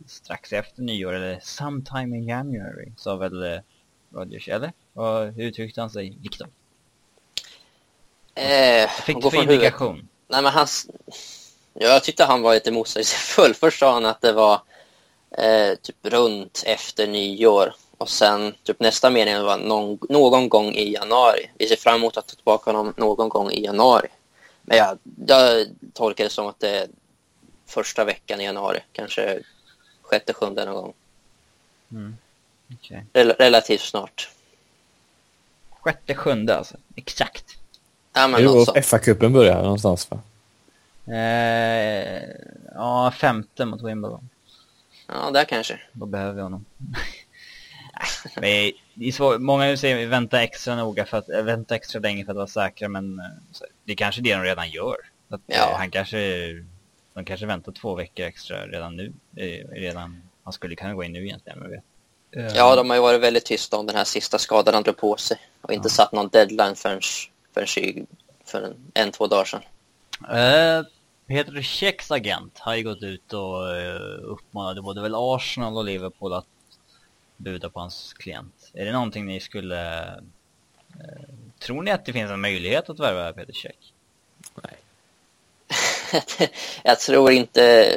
strax efter nyår eller sometime in January sa väl eh, Rogers, eller? Och hur uttryckte han sig, Viktor? Eh, Fick du för indikation? Nej men han... Jag tyckte han var lite motsägelsefull. Först sa han att det var eh, typ runt efter nyår och sen typ nästa mening var någon, någon gång i januari. Vi ser fram emot att ta tillbaka honom någon gång i januari. Men jag, jag tolkar det som att det är första veckan i januari. Kanske sjätte, sjunde någon gång. Mm. Okay. Rel relativt snart. Sjätte, sjunde alltså? Exakt. Ja, men det är FA-cupen börjar någonstans va? Eh, ja, femte mot Wimbledon. Ja, där kanske. Då behöver vi honom. (laughs) Men det är svår, många säger vänta extra noga för att, äh, vänta extra länge för att vara säkra men eh, det är kanske det de redan gör. Att, ja. Eh, han kanske, de kanske väntar två veckor extra redan nu. Redan, han skulle kunna gå in nu egentligen, men vet. Ja, de har ju varit väldigt tysta om den här sista skadan han drog på sig och inte ja. satt någon deadline förrän, förrän för en, en, två dagar sedan. Uh, Peter Käcks agent har ju gått ut och uh, uppmanade både väl Arsenal och Liverpool att buda på hans klient. Är det någonting ni skulle... Eh, tror ni att det finns en möjlighet att värva Peter Käck? Nej. (laughs) jag tror inte...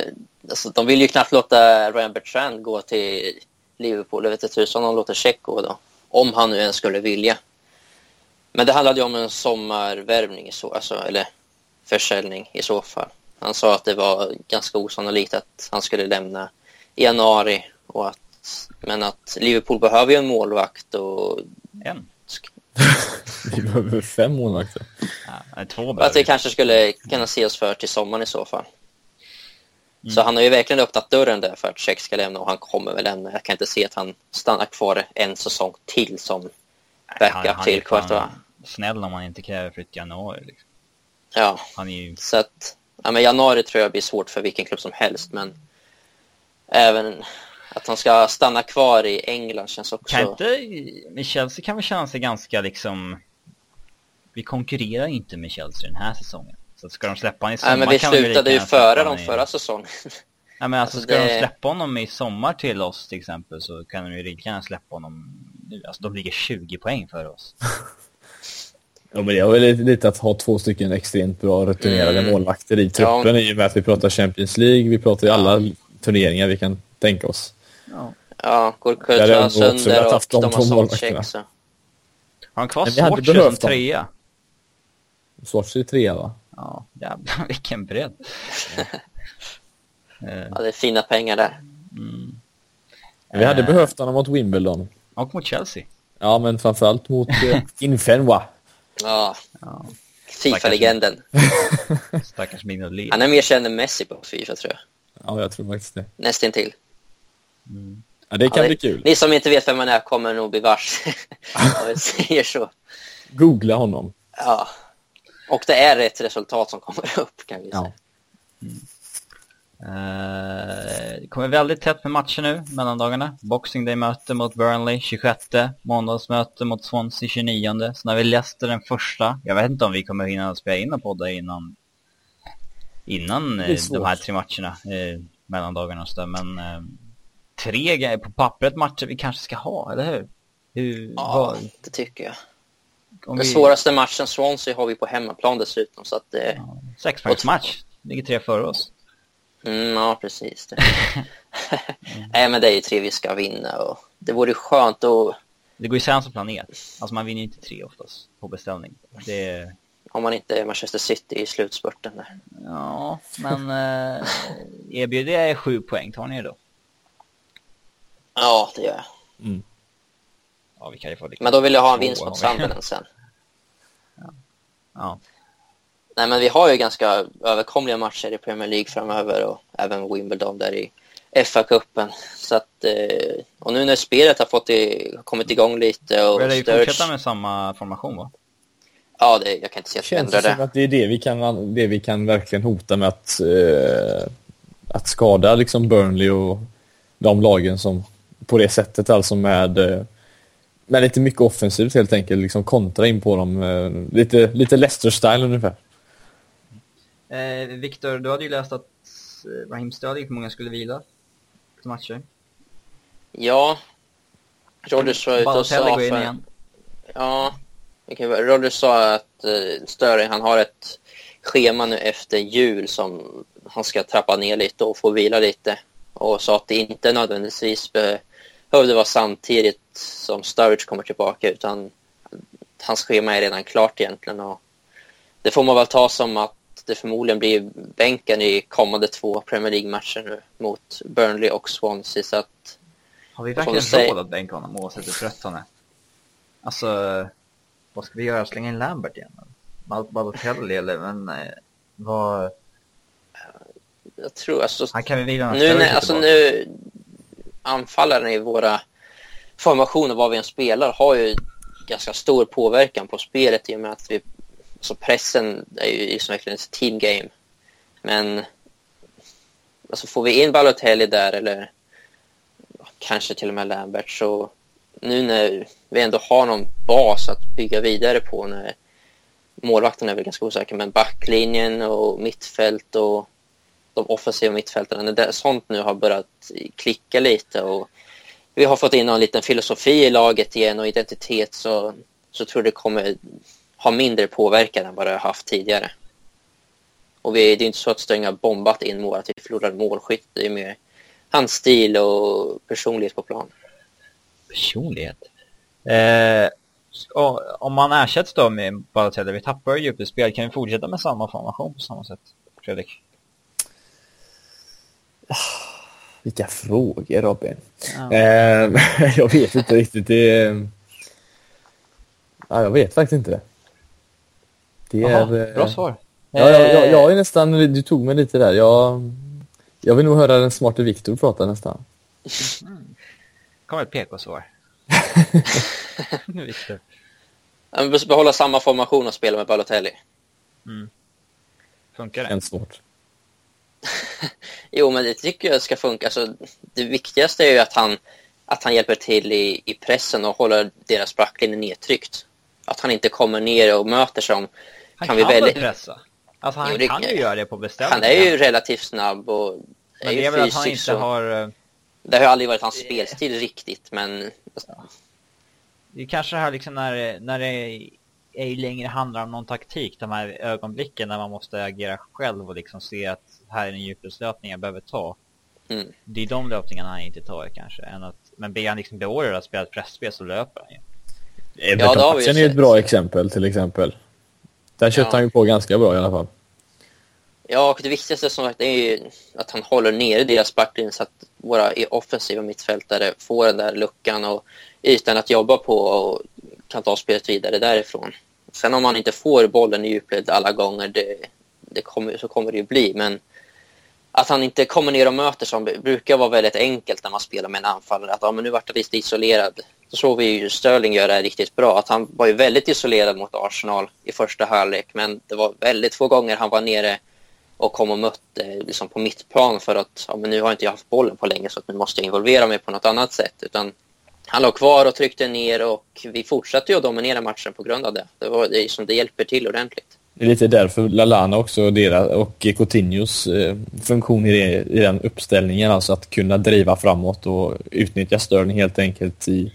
Alltså, de vill ju knappt låta Ryan Bertrand gå till Liverpool. Jag vet inte tusan de låter Käck gå då. Om han nu ens skulle vilja. Men det handlade ju om en sommarvärvning, i så, alltså, eller försäljning i så fall. Han sa att det var ganska osannolikt att han skulle lämna i januari. Och att, men att Liverpool behöver ju en målvakt och... En? (laughs) Vi behöver fem målvakter. Ja, två behöver att vi kanske skulle kunna se oss för till sommaren i så fall. Mm. Så han har ju verkligen öppnat dörren där för att Check ska lämna och han kommer väl lämna. Jag kan inte se att han stannar kvar en säsong till som backup Han- han till Courtois. Snäll om han inte kräver flytt i januari. Liksom. Ja, Han är ju... så att ja, men januari tror jag blir svårt för vilken klubb som helst, men även att han ska stanna kvar i England känns också... Kan inte... Med Chelsea kan väl känna sig ganska liksom... Vi konkurrerar inte med Chelsea den här säsongen. Så att ska de släppa honom i sommar Nej, men vi slutade ju före dem i- förra säsongen. (laughs) Nej men alltså Alltså, ska de det- släppa honom i sommar till oss till exempel så kan de ju lika gärna släppa honom nu. Alltså de ligger 20 poäng före oss. (laughs) Ja, men det är väl lite, att ha två stycken extremt bra rutinerade Mm. målvakter i truppen i och med att vi pratar Champions League, vi pratar ju alla turneringar vi kan tänka oss. Ja. Ja, Courtois också sönder och haft de de två har målvakterna. han kvar Swatcher som trea? Svarts är trea va? Ja, jävlar (laughs) vilken bredd. Ja, det är fina pengar där. mm. Vi hade Eh, behövt honom mot Wimbledon. Och mot Chelsea. Ja, men framförallt mot eh, (laughs) Infenwa. Ja, Ja, Fifa-legenden. stackars (laughs) Mignolet. Han är mer känd än Messi på Fifa tror jag. Ja, jag tror faktiskt det. Nästintill. Mm. Ja, det kan ja, bli kul. Ni som inte vet vem man är kommer nog bli varse. (laughs) Om jag säger så. Googla honom. Ja. Och det är ett resultat som kommer upp kan vi Ja. säga. Eh, det kommer väldigt tätt med matcher nu, mellandagarna. Boxing Day möte mot Burnley 26. Måndagsmöte mot Swansea 29. Sen har vi Leicester den första. Jag vet inte om vi kommer hinna spela in och podda innan, innan eh, de här tre matcherna, eh, mellandagarna och så där. Men eh, tre grejer på pappret matcher vi kanske ska ha, eller hur? hur Ja, vad, det tycker jag. om Den vi, svåraste matchen, Swansea, har vi på hemmaplan dessutom. Så att det... ja, Sexpoängsmatch, ligger tre före oss. Mm, ja, precis. (laughs) Det. (laughs) Nej, men det är ju tre vi ska vinna och det vore skönt att Det går ju sämst som planerat. Alltså man vinner ju inte tre oftast på beställning. Det om man inte är Manchester City i slutspurten där. Ja, men eh, erbjuder jag er sju poäng, tar ni det då? Ja, det gör jag. Mm. Ja, vi kan ju få lite... Men då vill jag ha en vinst mot. Sunderland sen. (laughs) Ja, Nej, men vi har ju ganska överkomliga matcher i Premier League framöver och även Wimbledon där i FA-cupen. Så att, eh, och nu när spelet har fått i, kommit igång lite och vi lär ju fortsätta med samma formation va? Ja, det, jag kan inte se att vi Känns ändrar det som det. att det är det vi kan, det vi kan verkligen hota med att, eh, att skada liksom Burnley och de lagen som på det sättet alltså med, eh, med lite mycket offensivt helt enkelt, liksom kontra in på dem. Eh, lite, lite Leicester-style ungefär. Eh, Viktor, du hade ju läst att eh, Raheem Sterling för många skulle vila till matcher. Ja, Rodgers var ute och sa för... igen. Ja, okej, Rodgers sa att uh, Stirling, han har ett schema nu efter jul som han ska trappa ner lite och få vila lite. Och sa att det inte nödvändigtvis behövde vara samtidigt som Sturridge kommer tillbaka utan hans schema är redan klart egentligen. Och det får man väl ta som att det förmodligen blir bänken i kommande två Premier League-matcher nu mot Burnley och Swansea. Så att Har vi verkligen säga? råd att bänka honom oavsett hur trött han är? Alltså, vad ska vi göra? Slänga in Lambert igen? Bal- Balotelli eller men eh, vad... jag tror alltså Han kan vi vila nu, när, är alltså tillbaka. nu anfallarna i våra formationer, vad vi än spelar, har ju ganska stor påverkan på spelet i och med att vi, så pressen är ju som verkligen ett team game. Men alltså får vi in Balotelli där eller kanske till och med Lambert så nu när vi ändå har någon bas att bygga vidare på när målvakten är väl ganska osäker men backlinjen och mittfält och de offensiva mittfältarna, när det, sånt nu har börjat klicka lite och vi har fått in någon liten filosofi i laget igen och identitet så, så tror jag det kommer ha mindre påverkan än vad det har haft tidigare. Och vi, det är inte så att Stöng har bombat in mål, att vi förlorar målskytt. Det är mer hans stil och personlighet på plan. Personlighet. Eh, om man ersätts då med Balotelli, vi tappar ju i spel, kan vi fortsätta med samma formation på samma sätt? Fredrik? Vilka frågor Robin. Ja. Eh, (laughs) jag vet inte riktigt. Det, ja, jag vet faktiskt inte det. Det Aha, är... Bra svar. Ja, jag, jag, jag är nästan, du tog mig lite där. Jag, jag vill nog höra den smarte Viktor prata nästan. Mm. kommer ett PK-svar. (laughs) Viktor. Vi måste behålla samma formation och spela med Balotelli. Mm. Funkar det? Känns svårt. (laughs) jo, men det tycker jag ska funka. Alltså, det viktigaste är ju att han, att han hjälper till i, i pressen och håller deras backlinje nedtryckt. Att han inte kommer ner och möter som... Han kan, kan vi välja... pressa. Alltså han jo, det, kan ju göra det på beställning. Han är ju relativt snabb och men är det är väl att han inte så... har... Eh, det har ju aldrig varit hans spelstil riktigt, men... Ja. Det är kanske det här liksom när, när det ej längre handlar om någon taktik, de här ögonblicken när man måste agera själv och liksom se att här är en djupledslöpning jag behöver ta. Mm. Det är de löpningarna han inte tar kanske. Än att, men ber han liksom beordrad att spela ett pressspel så löper han ju. Everton-matchen är ett bra exempel till exempel. Där köpte ja. han ju på ganska bra i alla fall. Ja, och det viktigaste som sagt är ju att han håller nere deras backlinje så att våra offensiva mittfältare får den där luckan och ytan att jobba på och kan ta spelet vidare därifrån. Sen om man inte får bollen i djupled alla gånger, det, det kommer, så kommer det ju bli. Men att han inte kommer ner och möter som brukar vara väldigt enkelt när man spelar med en anfallare. Att ja, men nu vart han lite isolerad. Så såg vi ju Sterling göra det riktigt bra. Att han var ju väldigt isolerad mot Arsenal i första halvlek. Men det var väldigt få gånger han var nere och kom och mötte eh, liksom på mittplan för att ja, men nu har inte jag haft bollen på länge så att nu måste jag involvera mig på något annat sätt. Utan han låg kvar och tryckte ner och vi fortsatte ju att dominera matchen på grund av det. Det, var, det, som det hjälper till ordentligt. Det är lite därför Lalana också deras, och Coutinhos eh, funktion i, det, i den uppställningen, alltså att kunna driva framåt och utnyttja Sterling helt enkelt i,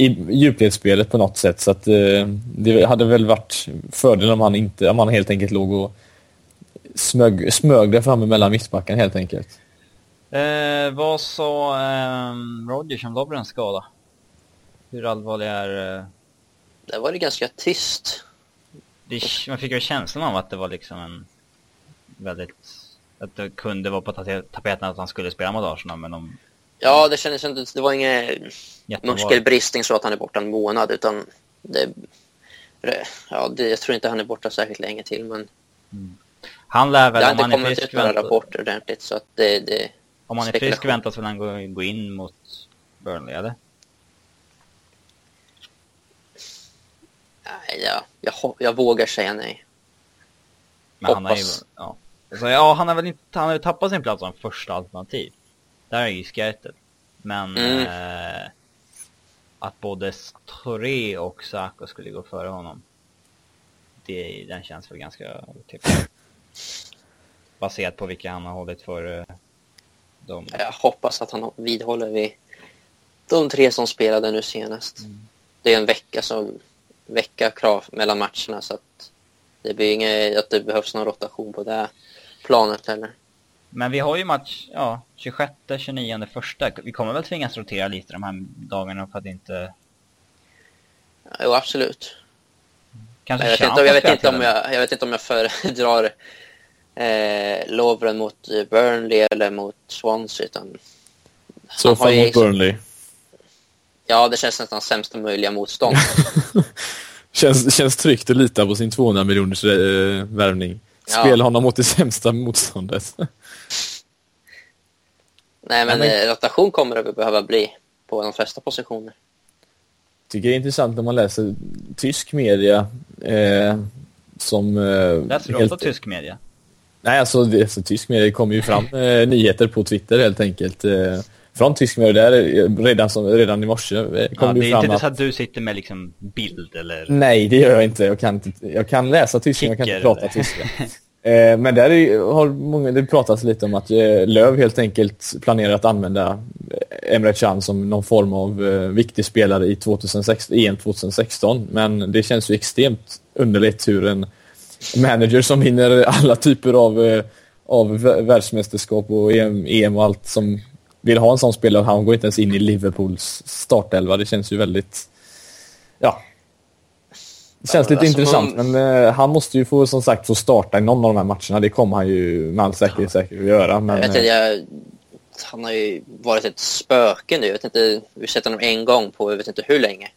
i djupledsspelet på något sätt. Så att eh, det hade väl varit fördel om han, inte, om han helt enkelt låg och smög, smög där framme mellan mittbacken helt enkelt. Eh, vad sa eh, Roger om Lobrens skada? Hur allvarlig är... Eh... Det var det ganska tyst. Det, man fick ju känslan av att det var liksom en väldigt... Att det kunde vara på tapeten att han skulle spela mot Arsenal, men de... Ja, det kändes inte... Det var ingen muskelbristning så att han är borta en månad, utan det... Ja, det, jag tror inte han är borta särskilt länge till, men... Mm. Han lär väl. Det har inte kommit ut några rapporter ordentligt, så att det... det om han är frisk väntas väl han gå, gå in mot Burnley, eller? ja, jag, jag vågar säga nej. Men Hoppas. han är ju, ja. Så, ja, han har väl inte, han har ju tappat sin plats som första alternativ. Där är ju skrättet. Men mm. eh, att både Touré och Saka skulle gå före honom. Det, den känns väl ganska otippad. Baserat på vilka han har hållit för eh, dem. Jag hoppas att han vidhåller vid de tre som spelade nu senast. Mm. Det är en vecka som vecka krav mellan matcherna så att det blir inget att det behövs någon rotation på det planet heller. Men vi har ju match, ja, 26, 29, första. Vi kommer väl tvingas rotera lite de här dagarna för att inte... Jo, absolut. Kanske jag vet, inte, jag, vet inte om jag, jag vet inte om jag föredrar (laughs) eh, Lovren mot Burnley eller mot Swansea. Utan så fall mot Burnley. Ja, det känns nästan sämsta möjliga motstånd. (laughs) känns, känns tryggt att lita på sin 200 miljoners äh, värvning. Spela ja. honom mot det sämsta motståndet. (laughs) Nej, men, men... Eh, rotation kommer det behöva bli på de flesta positioner. tycker det är intressant när man läser tysk media eh, som... Eh, Läser du helt... ofta tysk media? Nej, alltså, det, alltså tysk media kommer ju fram eh, nyheter på Twitter helt enkelt. Eh, från Tyskland där redan, som, redan i morse kom ja, det, det är inte att... så att du sitter med liksom bild eller? Nej, det gör jag inte. Jag kan, jag kan läsa tyska, men jag kan inte prata tyska. (laughs) eh, men där är, har många, det pratats lite om att eh, Löv helt enkelt planerar att använda eh, Emre Can som någon form av eh, viktig spelare i 2016, EM 2016. Men det känns ju extremt underligt hur en manager som vinner alla typer av, eh, av världsmästerskap och EM, EM och allt som vill ha en sån spelare. Han går inte ens in i Liverpools startelva. Det känns ju väldigt... Ja. Det känns ja, lite alltså intressant, man... men uh, han måste ju få, som sagt, få starta i någon av de här matcherna. Det kommer han ju med all säkerhet säkert att göra. Men, jag, vet, jag att han har ju varit ett spöke nu. Jag vet inte, vi har sett honom en gång på jag vet inte hur länge.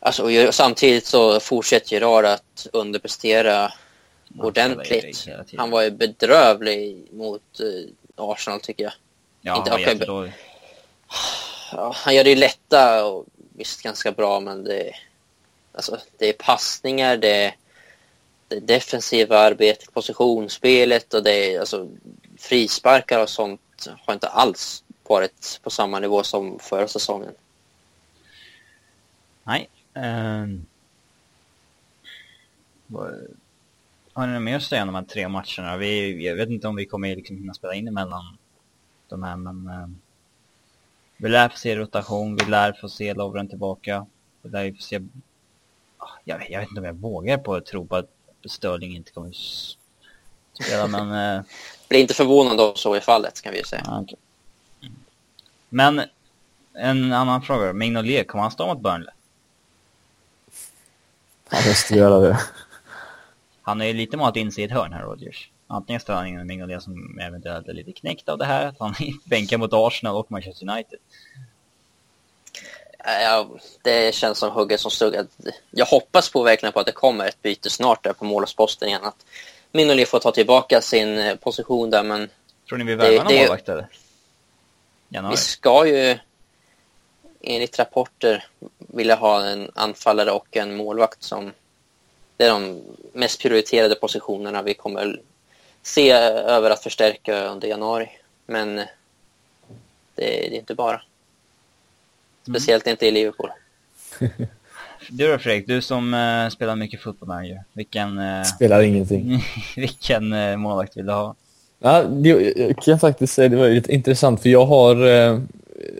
Alltså, och samtidigt så fortsätter Gerard att underprestera ordentligt. Han var ju bedrövlig mot uh, Arsenal tycker jag. Ja, inte, han var jättedålig. Ja, han gör det ju lätta och visst ganska bra men det, alltså, det är passningar, det är det defensiva arbetet, positionsspelet och det är alltså frisparkar och sånt har inte alls varit på samma nivå som förra säsongen. Nej. Um, har ni något mer att säga om de här tre matcherna? Vi, jag vet inte om vi kommer liksom hinna spela in emellan de här, men um, vi lär få se rotation, vi lär få se Lovren tillbaka. Vi lär få se... Jag, jag vet inte om jag vågar på att tro på att Störling inte kommer spela, men... Eh... Blir inte förvånad om så är fallet, kan vi ju säga. Okay. Men en annan fråga. Mignolet, kommer han stå mot Burnley? Han måste göra det. Han är ju lite mat inse i ett hörn här, Rodgers. Antingen står han in Mignolet som eventuellt är lite knäckt av det här, att han (laughs) bänkar mot Arsenal och Manchester United. Ja, det känns som hugget som stugg. Jag hoppas på verkligen på att det kommer ett byte snart där på målvaktsposten igen. Att Minoli får ta tillbaka sin eh, position där, men... Tror ni vi värvar någon målvakt eller? Vi ska ju enligt rapporter vilja ha en anfallare och en målvakt som... Det är de mest prioriterade positionerna vi kommer se över att förstärka under januari. Men det, det är inte bara. Speciellt inte i Liverpool. (laughs) du då Fredrik, du som uh, spelar mycket fotboll manager. Vilken... Uh, spelar ingenting. (laughs) vilken uh, målvakt vill du ha? Ja, det, jag kan faktiskt säga det var lite intressant för jag har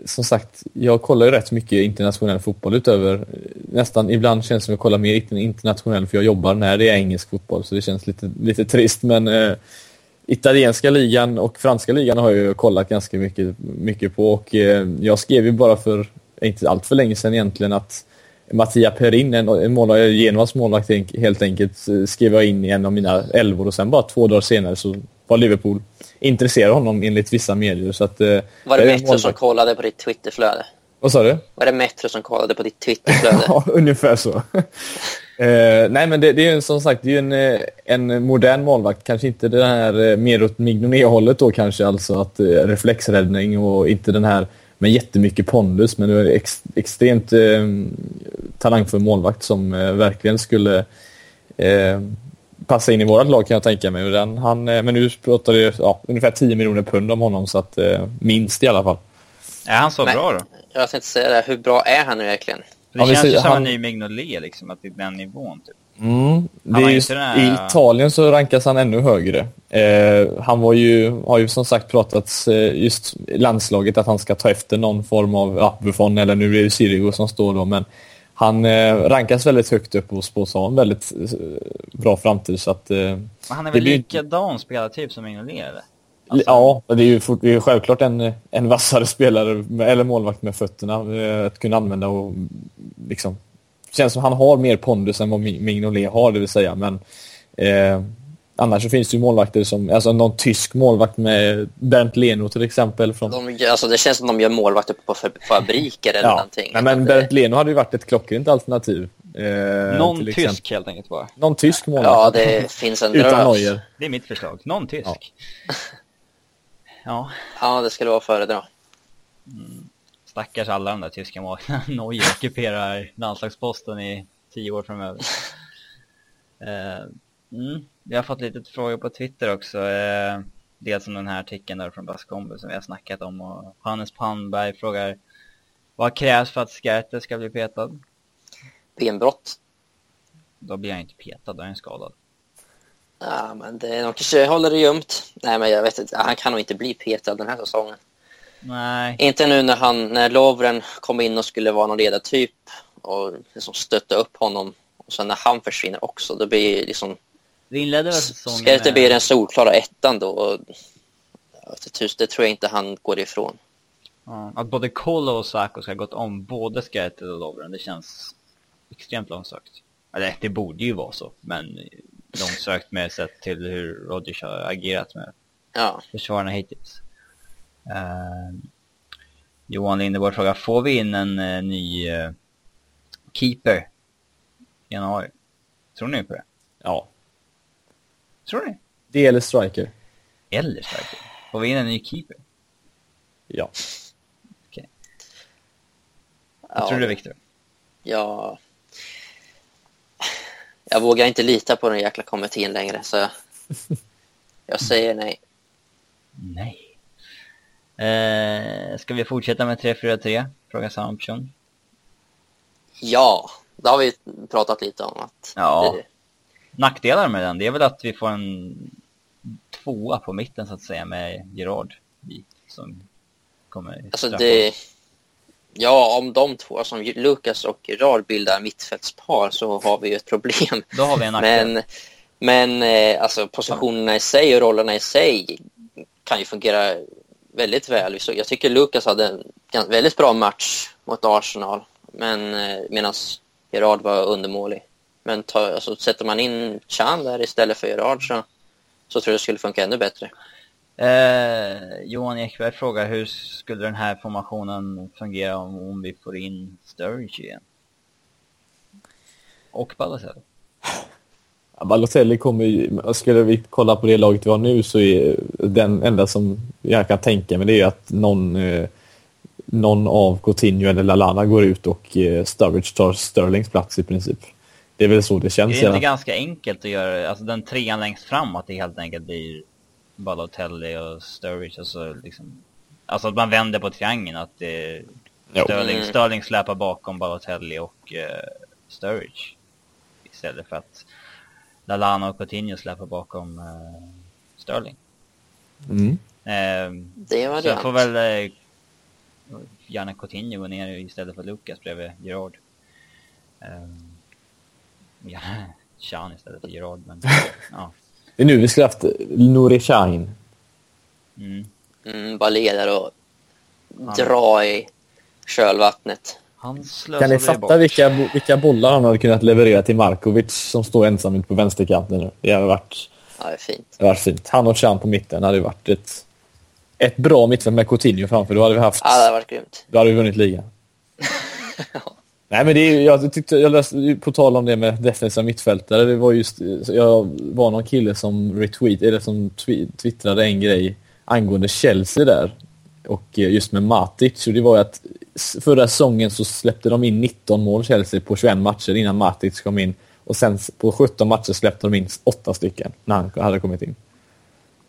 som sagt, jag kollar ju rätt mycket internationell fotboll utöver nästan ibland känns det som att jag kollar mer internationell för jag jobbar när det är engelsk fotboll så det känns lite, lite trist men eh, italienska ligan och franska ligan har jag kollat ganska mycket, mycket på och eh, jag skrev ju bara för inte allt för länge sedan egentligen att Mattia Perin, en, en målvakt, Genovas målvakt helt enkelt, eh, skrev jag in i en av mina elvor och sen bara två dagar senare så var Liverpool intresserade av honom enligt vissa medier. Så att, eh, var det Metro som kollade på ditt Twitterflöde? Vad sa du? Var det Metro som kollade på ditt (laughs) Twitterflöde? ja, ungefär så. (laughs) eh, nej, men det, det är ju som sagt det är en, eh, en modern målvakt. Kanske inte det här mer åt Mignonet-hållet då kanske, alltså att reflexräddning och inte den här med jättemycket pondus, men det är ex, extremt eh, talangfull målvakt som eh, verkligen skulle eh, passa in i vårt lag kan jag tänka mig. Den, han, eh, men nu pratar det ja, ungefär 10 miljoner pund om honom, så att eh, minst i alla fall. Är han så men, bra då? Jag tänkte säga det, hur bra är han nu verkligen? Det ja, känns ju som han... en ny Mignolet, liksom, att det är den nivån. Typ. Mm, just, här... I Italien så rankas han ännu högre. Eh, han var ju, har ju som sagt pratats eh, just landslaget att han ska ta efter någon form av ja, Buffon eller nu är det Sirigu som står då men han eh, rankas väldigt högt upp och spås ha en väldigt eh, bra framtid så att... Eh, han är väl blir... likadan spelartyp som eller? Alltså... Ja, det är ju fort, det är självklart en, en vassare spelare med, eller målvakt med fötterna eh, att kunna använda och liksom känns som han har mer pondus än vad Mignolet har, det vill säga. Men eh, annars så finns det ju målvakter som, alltså någon tysk målvakt med Bernt Leno till exempel. Från... De, alltså det känns som de gör målvakter på fabriker eller ja. någonting. Nej, men Bernt Leno hade ju varit ett klockrent alternativ. Eh, någon tysk exempel. helt enkelt bara. Någon tysk målvakt. Ja, det finns en Utan (laughs) Neuer. Det är mitt förslag. Någon tysk. Ja. ja. ja. det skulle vara föredra. Mm. Stackars alla de där tyska målvakterna. (laughs) Neuer ockuperar landslagsposten i tio år framöver. uh, mm. Vi har fått lite frågor på Twitter också. Uh, dels om den här artikeln där från Baskombo som vi har snackat om. Och Hannes Palmberg frågar vad krävs för att Skärte ska bli petad? Benbrott. Då blir han inte petad, då är han skadad. Ja, men det är nog kanske håller det gömt. Nej, men jag vet inte. Han kan nog inte bli petad den här säsongen. Nej. Inte nu när, han, när Lovren kom in och skulle vara någon ledartyp och liksom stötta upp honom. Och sen när han försvinner också, då blir liksom... Det inledde säsongen Ska det inte bli den solklara ettan då? Och, det tror jag inte han går ifrån. Ja, att både Kolo och Sako ska ha gått om både Skertel och Lovren, det känns extremt långsökt. Eller det borde ju vara så, men långsökt med sett till hur Rodgers har agerat med ja. försvararna hittills. Uh, Johan Lindeborg frågar, får vi in en uh, ny uh, keeper i januari? Tror ni på det? Ja. Tror ni? Det eller striker. Eller striker? Får vi in en ny keeper? Ja. Okej. Okay. Vad tror du Viktor? Ja... Jag vågar inte lita på den jäkla kommittén längre så jag säger nej. Nej. Eh, ska vi fortsätta med 3-4-3? Frågar samma person. Ja, det har vi pratat lite om. Att ja. Det... Nackdelar med den, det är väl att vi får en tvåa på mitten så att säga med Gerard som kommer Alltså det... Ja, om de två, som Lukas och Gerard bildar mittfältspar så har vi ju ett problem. (laughs) Då har vi en nackdel. Men, men eh, alltså positionerna i sig och rollerna i sig kan ju fungera väldigt väl. Jag tycker Lukas hade en väldigt bra match mot Arsenal. Men eh, medan Gerard var undermålig. Men ta, alltså, sätter man in Chan där istället för Gerard så, så tror jag det skulle funka ännu bättre. Eh, Johan Ekberg frågar hur skulle den här formationen fungera om, om vi får in Sturridge igen? Och Balotelli? Balotelli kommer ju, skulle vi kolla på det laget vi har nu så är den enda som jag kan tänka mig det är att någon, eh, någon av Coutinho eller Lalana går ut och eh, Sturridge tar Sterlings plats i princip. Det är väl så det känns. Det är inte ganska enkelt att göra, alltså den trean längst fram att det helt enkelt blir Balotelli och Sturridge och så liksom, alltså att man vänder på triangeln att det Sterling, mm. Sterling släpar bakom Balotelli och uh, Sturridge istället för att Lalana och Coutinho släpar bakom uh, Sterling. Mm. Uh, det var så jag får väl uh, gärna Coutinho gå ner istället för Lucas bredvid Gerard. Uh, gärna (laughs) Chan istället för Gerard, men (laughs) ja. Det är nu vi skulle haft Nouri Sahin. Mm. Mm, bara leda och han... dra i kölvattnet. Kan ni fatta vilka, vilka bollar han hade kunnat leverera till Markovic som står ensam ute på vänsterkanten nu? Det hade varit, ja, det fint. Det hade varit fint. Han och Chan på mitten hade varit ett, ett bra mittfält med Coutinho framför. Då hade vi haft... Ja, det hade varit grymt. Då hade vi vunnit ligan. (laughs) Nej, men det är, jag tyckte, jag läste, på tal om det med defensiva mittfältare, det var just, jag var någon kille som retweet, eller som twittrade en grej angående Chelsea där. Och just med Matic, och det var ju att förra säsongen så släppte de in 19 mål Chelsea på 21 matcher innan Matic kom in. Och sen på 17 matcher släppte de in 8 stycken när han hade kommit in.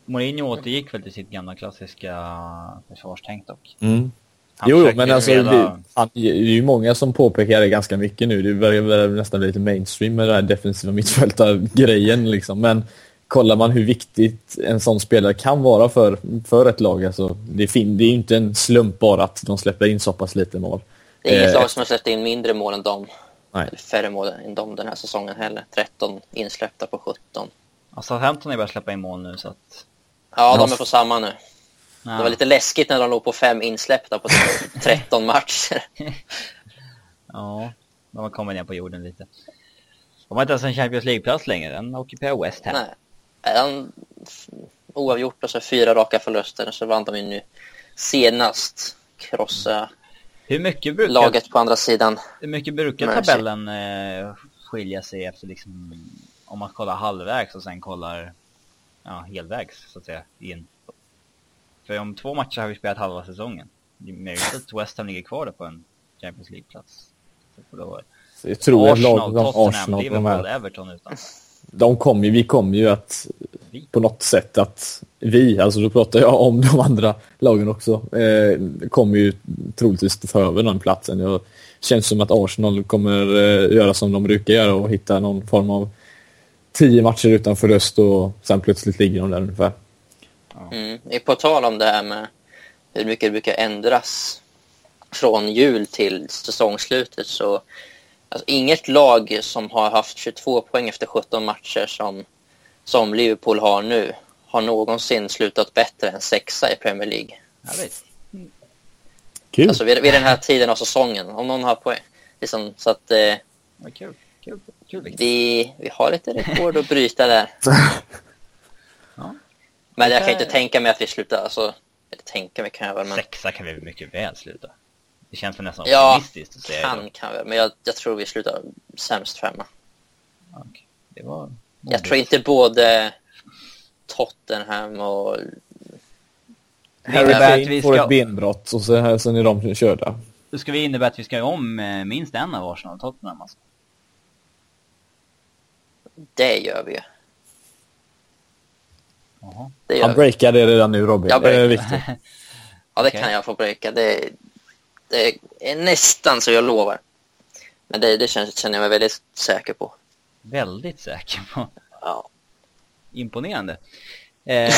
Mourinho återgick väl till sitt gamla klassiska försvarstänk dock. Mm. jo, men alltså det, han, det är ju många som påpekar det ganska mycket nu. Det börjar nästan bli lite mainstream med den här defensiva mittfältargrejen liksom. Men kollar man hur viktigt en sån spelare kan vara för, för ett lag, alltså, det, är, det är inte en slump bara att de släpper in så pass lite mål. Det är inget eh, lag som har släppt in mindre mål än dem. Nej. Eller färre mål än dem den här säsongen heller. 13 insläppta på 17. Alltså 15 är börjat släppa in mål nu så att... Ja, de är på samma nu. Ja. Det var lite läskigt när de låg på fem insläppta på 13 matcher. (laughs) ja, de har kommit ner på jorden lite. De har inte ens en Champions League-plats längre, den ockuperar West Ham. Nej, den oavgjort och så fyra raka förluster så vann de ju nu senast krossa hur mycket brukar, laget på andra sidan. Hur mycket brukar tabellen eh, skilja sig efter liksom, om man kollar halvvägs och sen kollar ja, helvägs så att säga i en för om två matcher har vi spelat halva säsongen. Det är möjligt att West Ham ligger kvar där på en Champions League-plats. Jag tror Arsenal, att lag, Tottenham, Arsenal, Liverpool, Everton utan. De kommer vi kommer ju att på något sätt att vi, alltså då pratar jag om de andra lagen också, eh, kommer ju troligtvis ta över den platsen. Det känns som att Arsenal kommer eh, göra som de brukar göra och hitta någon form av tio matcher utan förlust och sen plötsligt ligger de där ungefär. Mm. På tal om det här med hur mycket det brukar ändras från jul till säsongslutet så alltså, inget lag som har haft 22 poäng efter 17 matcher som, som Liverpool har nu har någonsin slutat bättre än sexa i Premier League. Vet. Kul. Alltså vid, vid den här tiden av säsongen, om någon har poäng. Liksom, så att eh, kul. Kul. Kul. Vi, vi har lite rekord att bryta där. (laughs) ja. Men jag kan inte tänka mig att vi slutar. Alltså, Eller tänka mig kan jag väl, men... Sexa kan vi mycket väl sluta. Det känns väl nästan Ja, optimistiskt att säga kan kan vi, men jag, jag tror vi slutar sämst femma. Okej, Det var Jag tror inte både Tottenham och... Harry innebär att Kane vi får ett benbrott och så, sen är de körda. Då ska vi innebära att vi ska göra om eh, minst en av Arsenal och Tottenham alltså. Det gör vi ju. Det Han breakar det redan nu Robin. Jag breakar. Eh. Ja, det Okej. kan jag få breaka. Det, det är nästan så jag lovar. Men det, det känns, känner jag mig väldigt säker på. Väldigt säker på. Ja. Imponerande. Eh,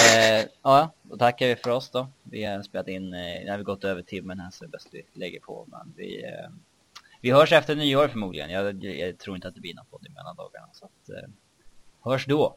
(laughs) ja, då tackar vi för oss då. Vi har spelat in, eh, har vi gått över timmen här så det är bäst vi lägger på. Men vi, eh, vi hörs efter nyår förmodligen. Jag, jag tror inte att det blir någon podd i mellandagarna. Så att, eh, hörs då.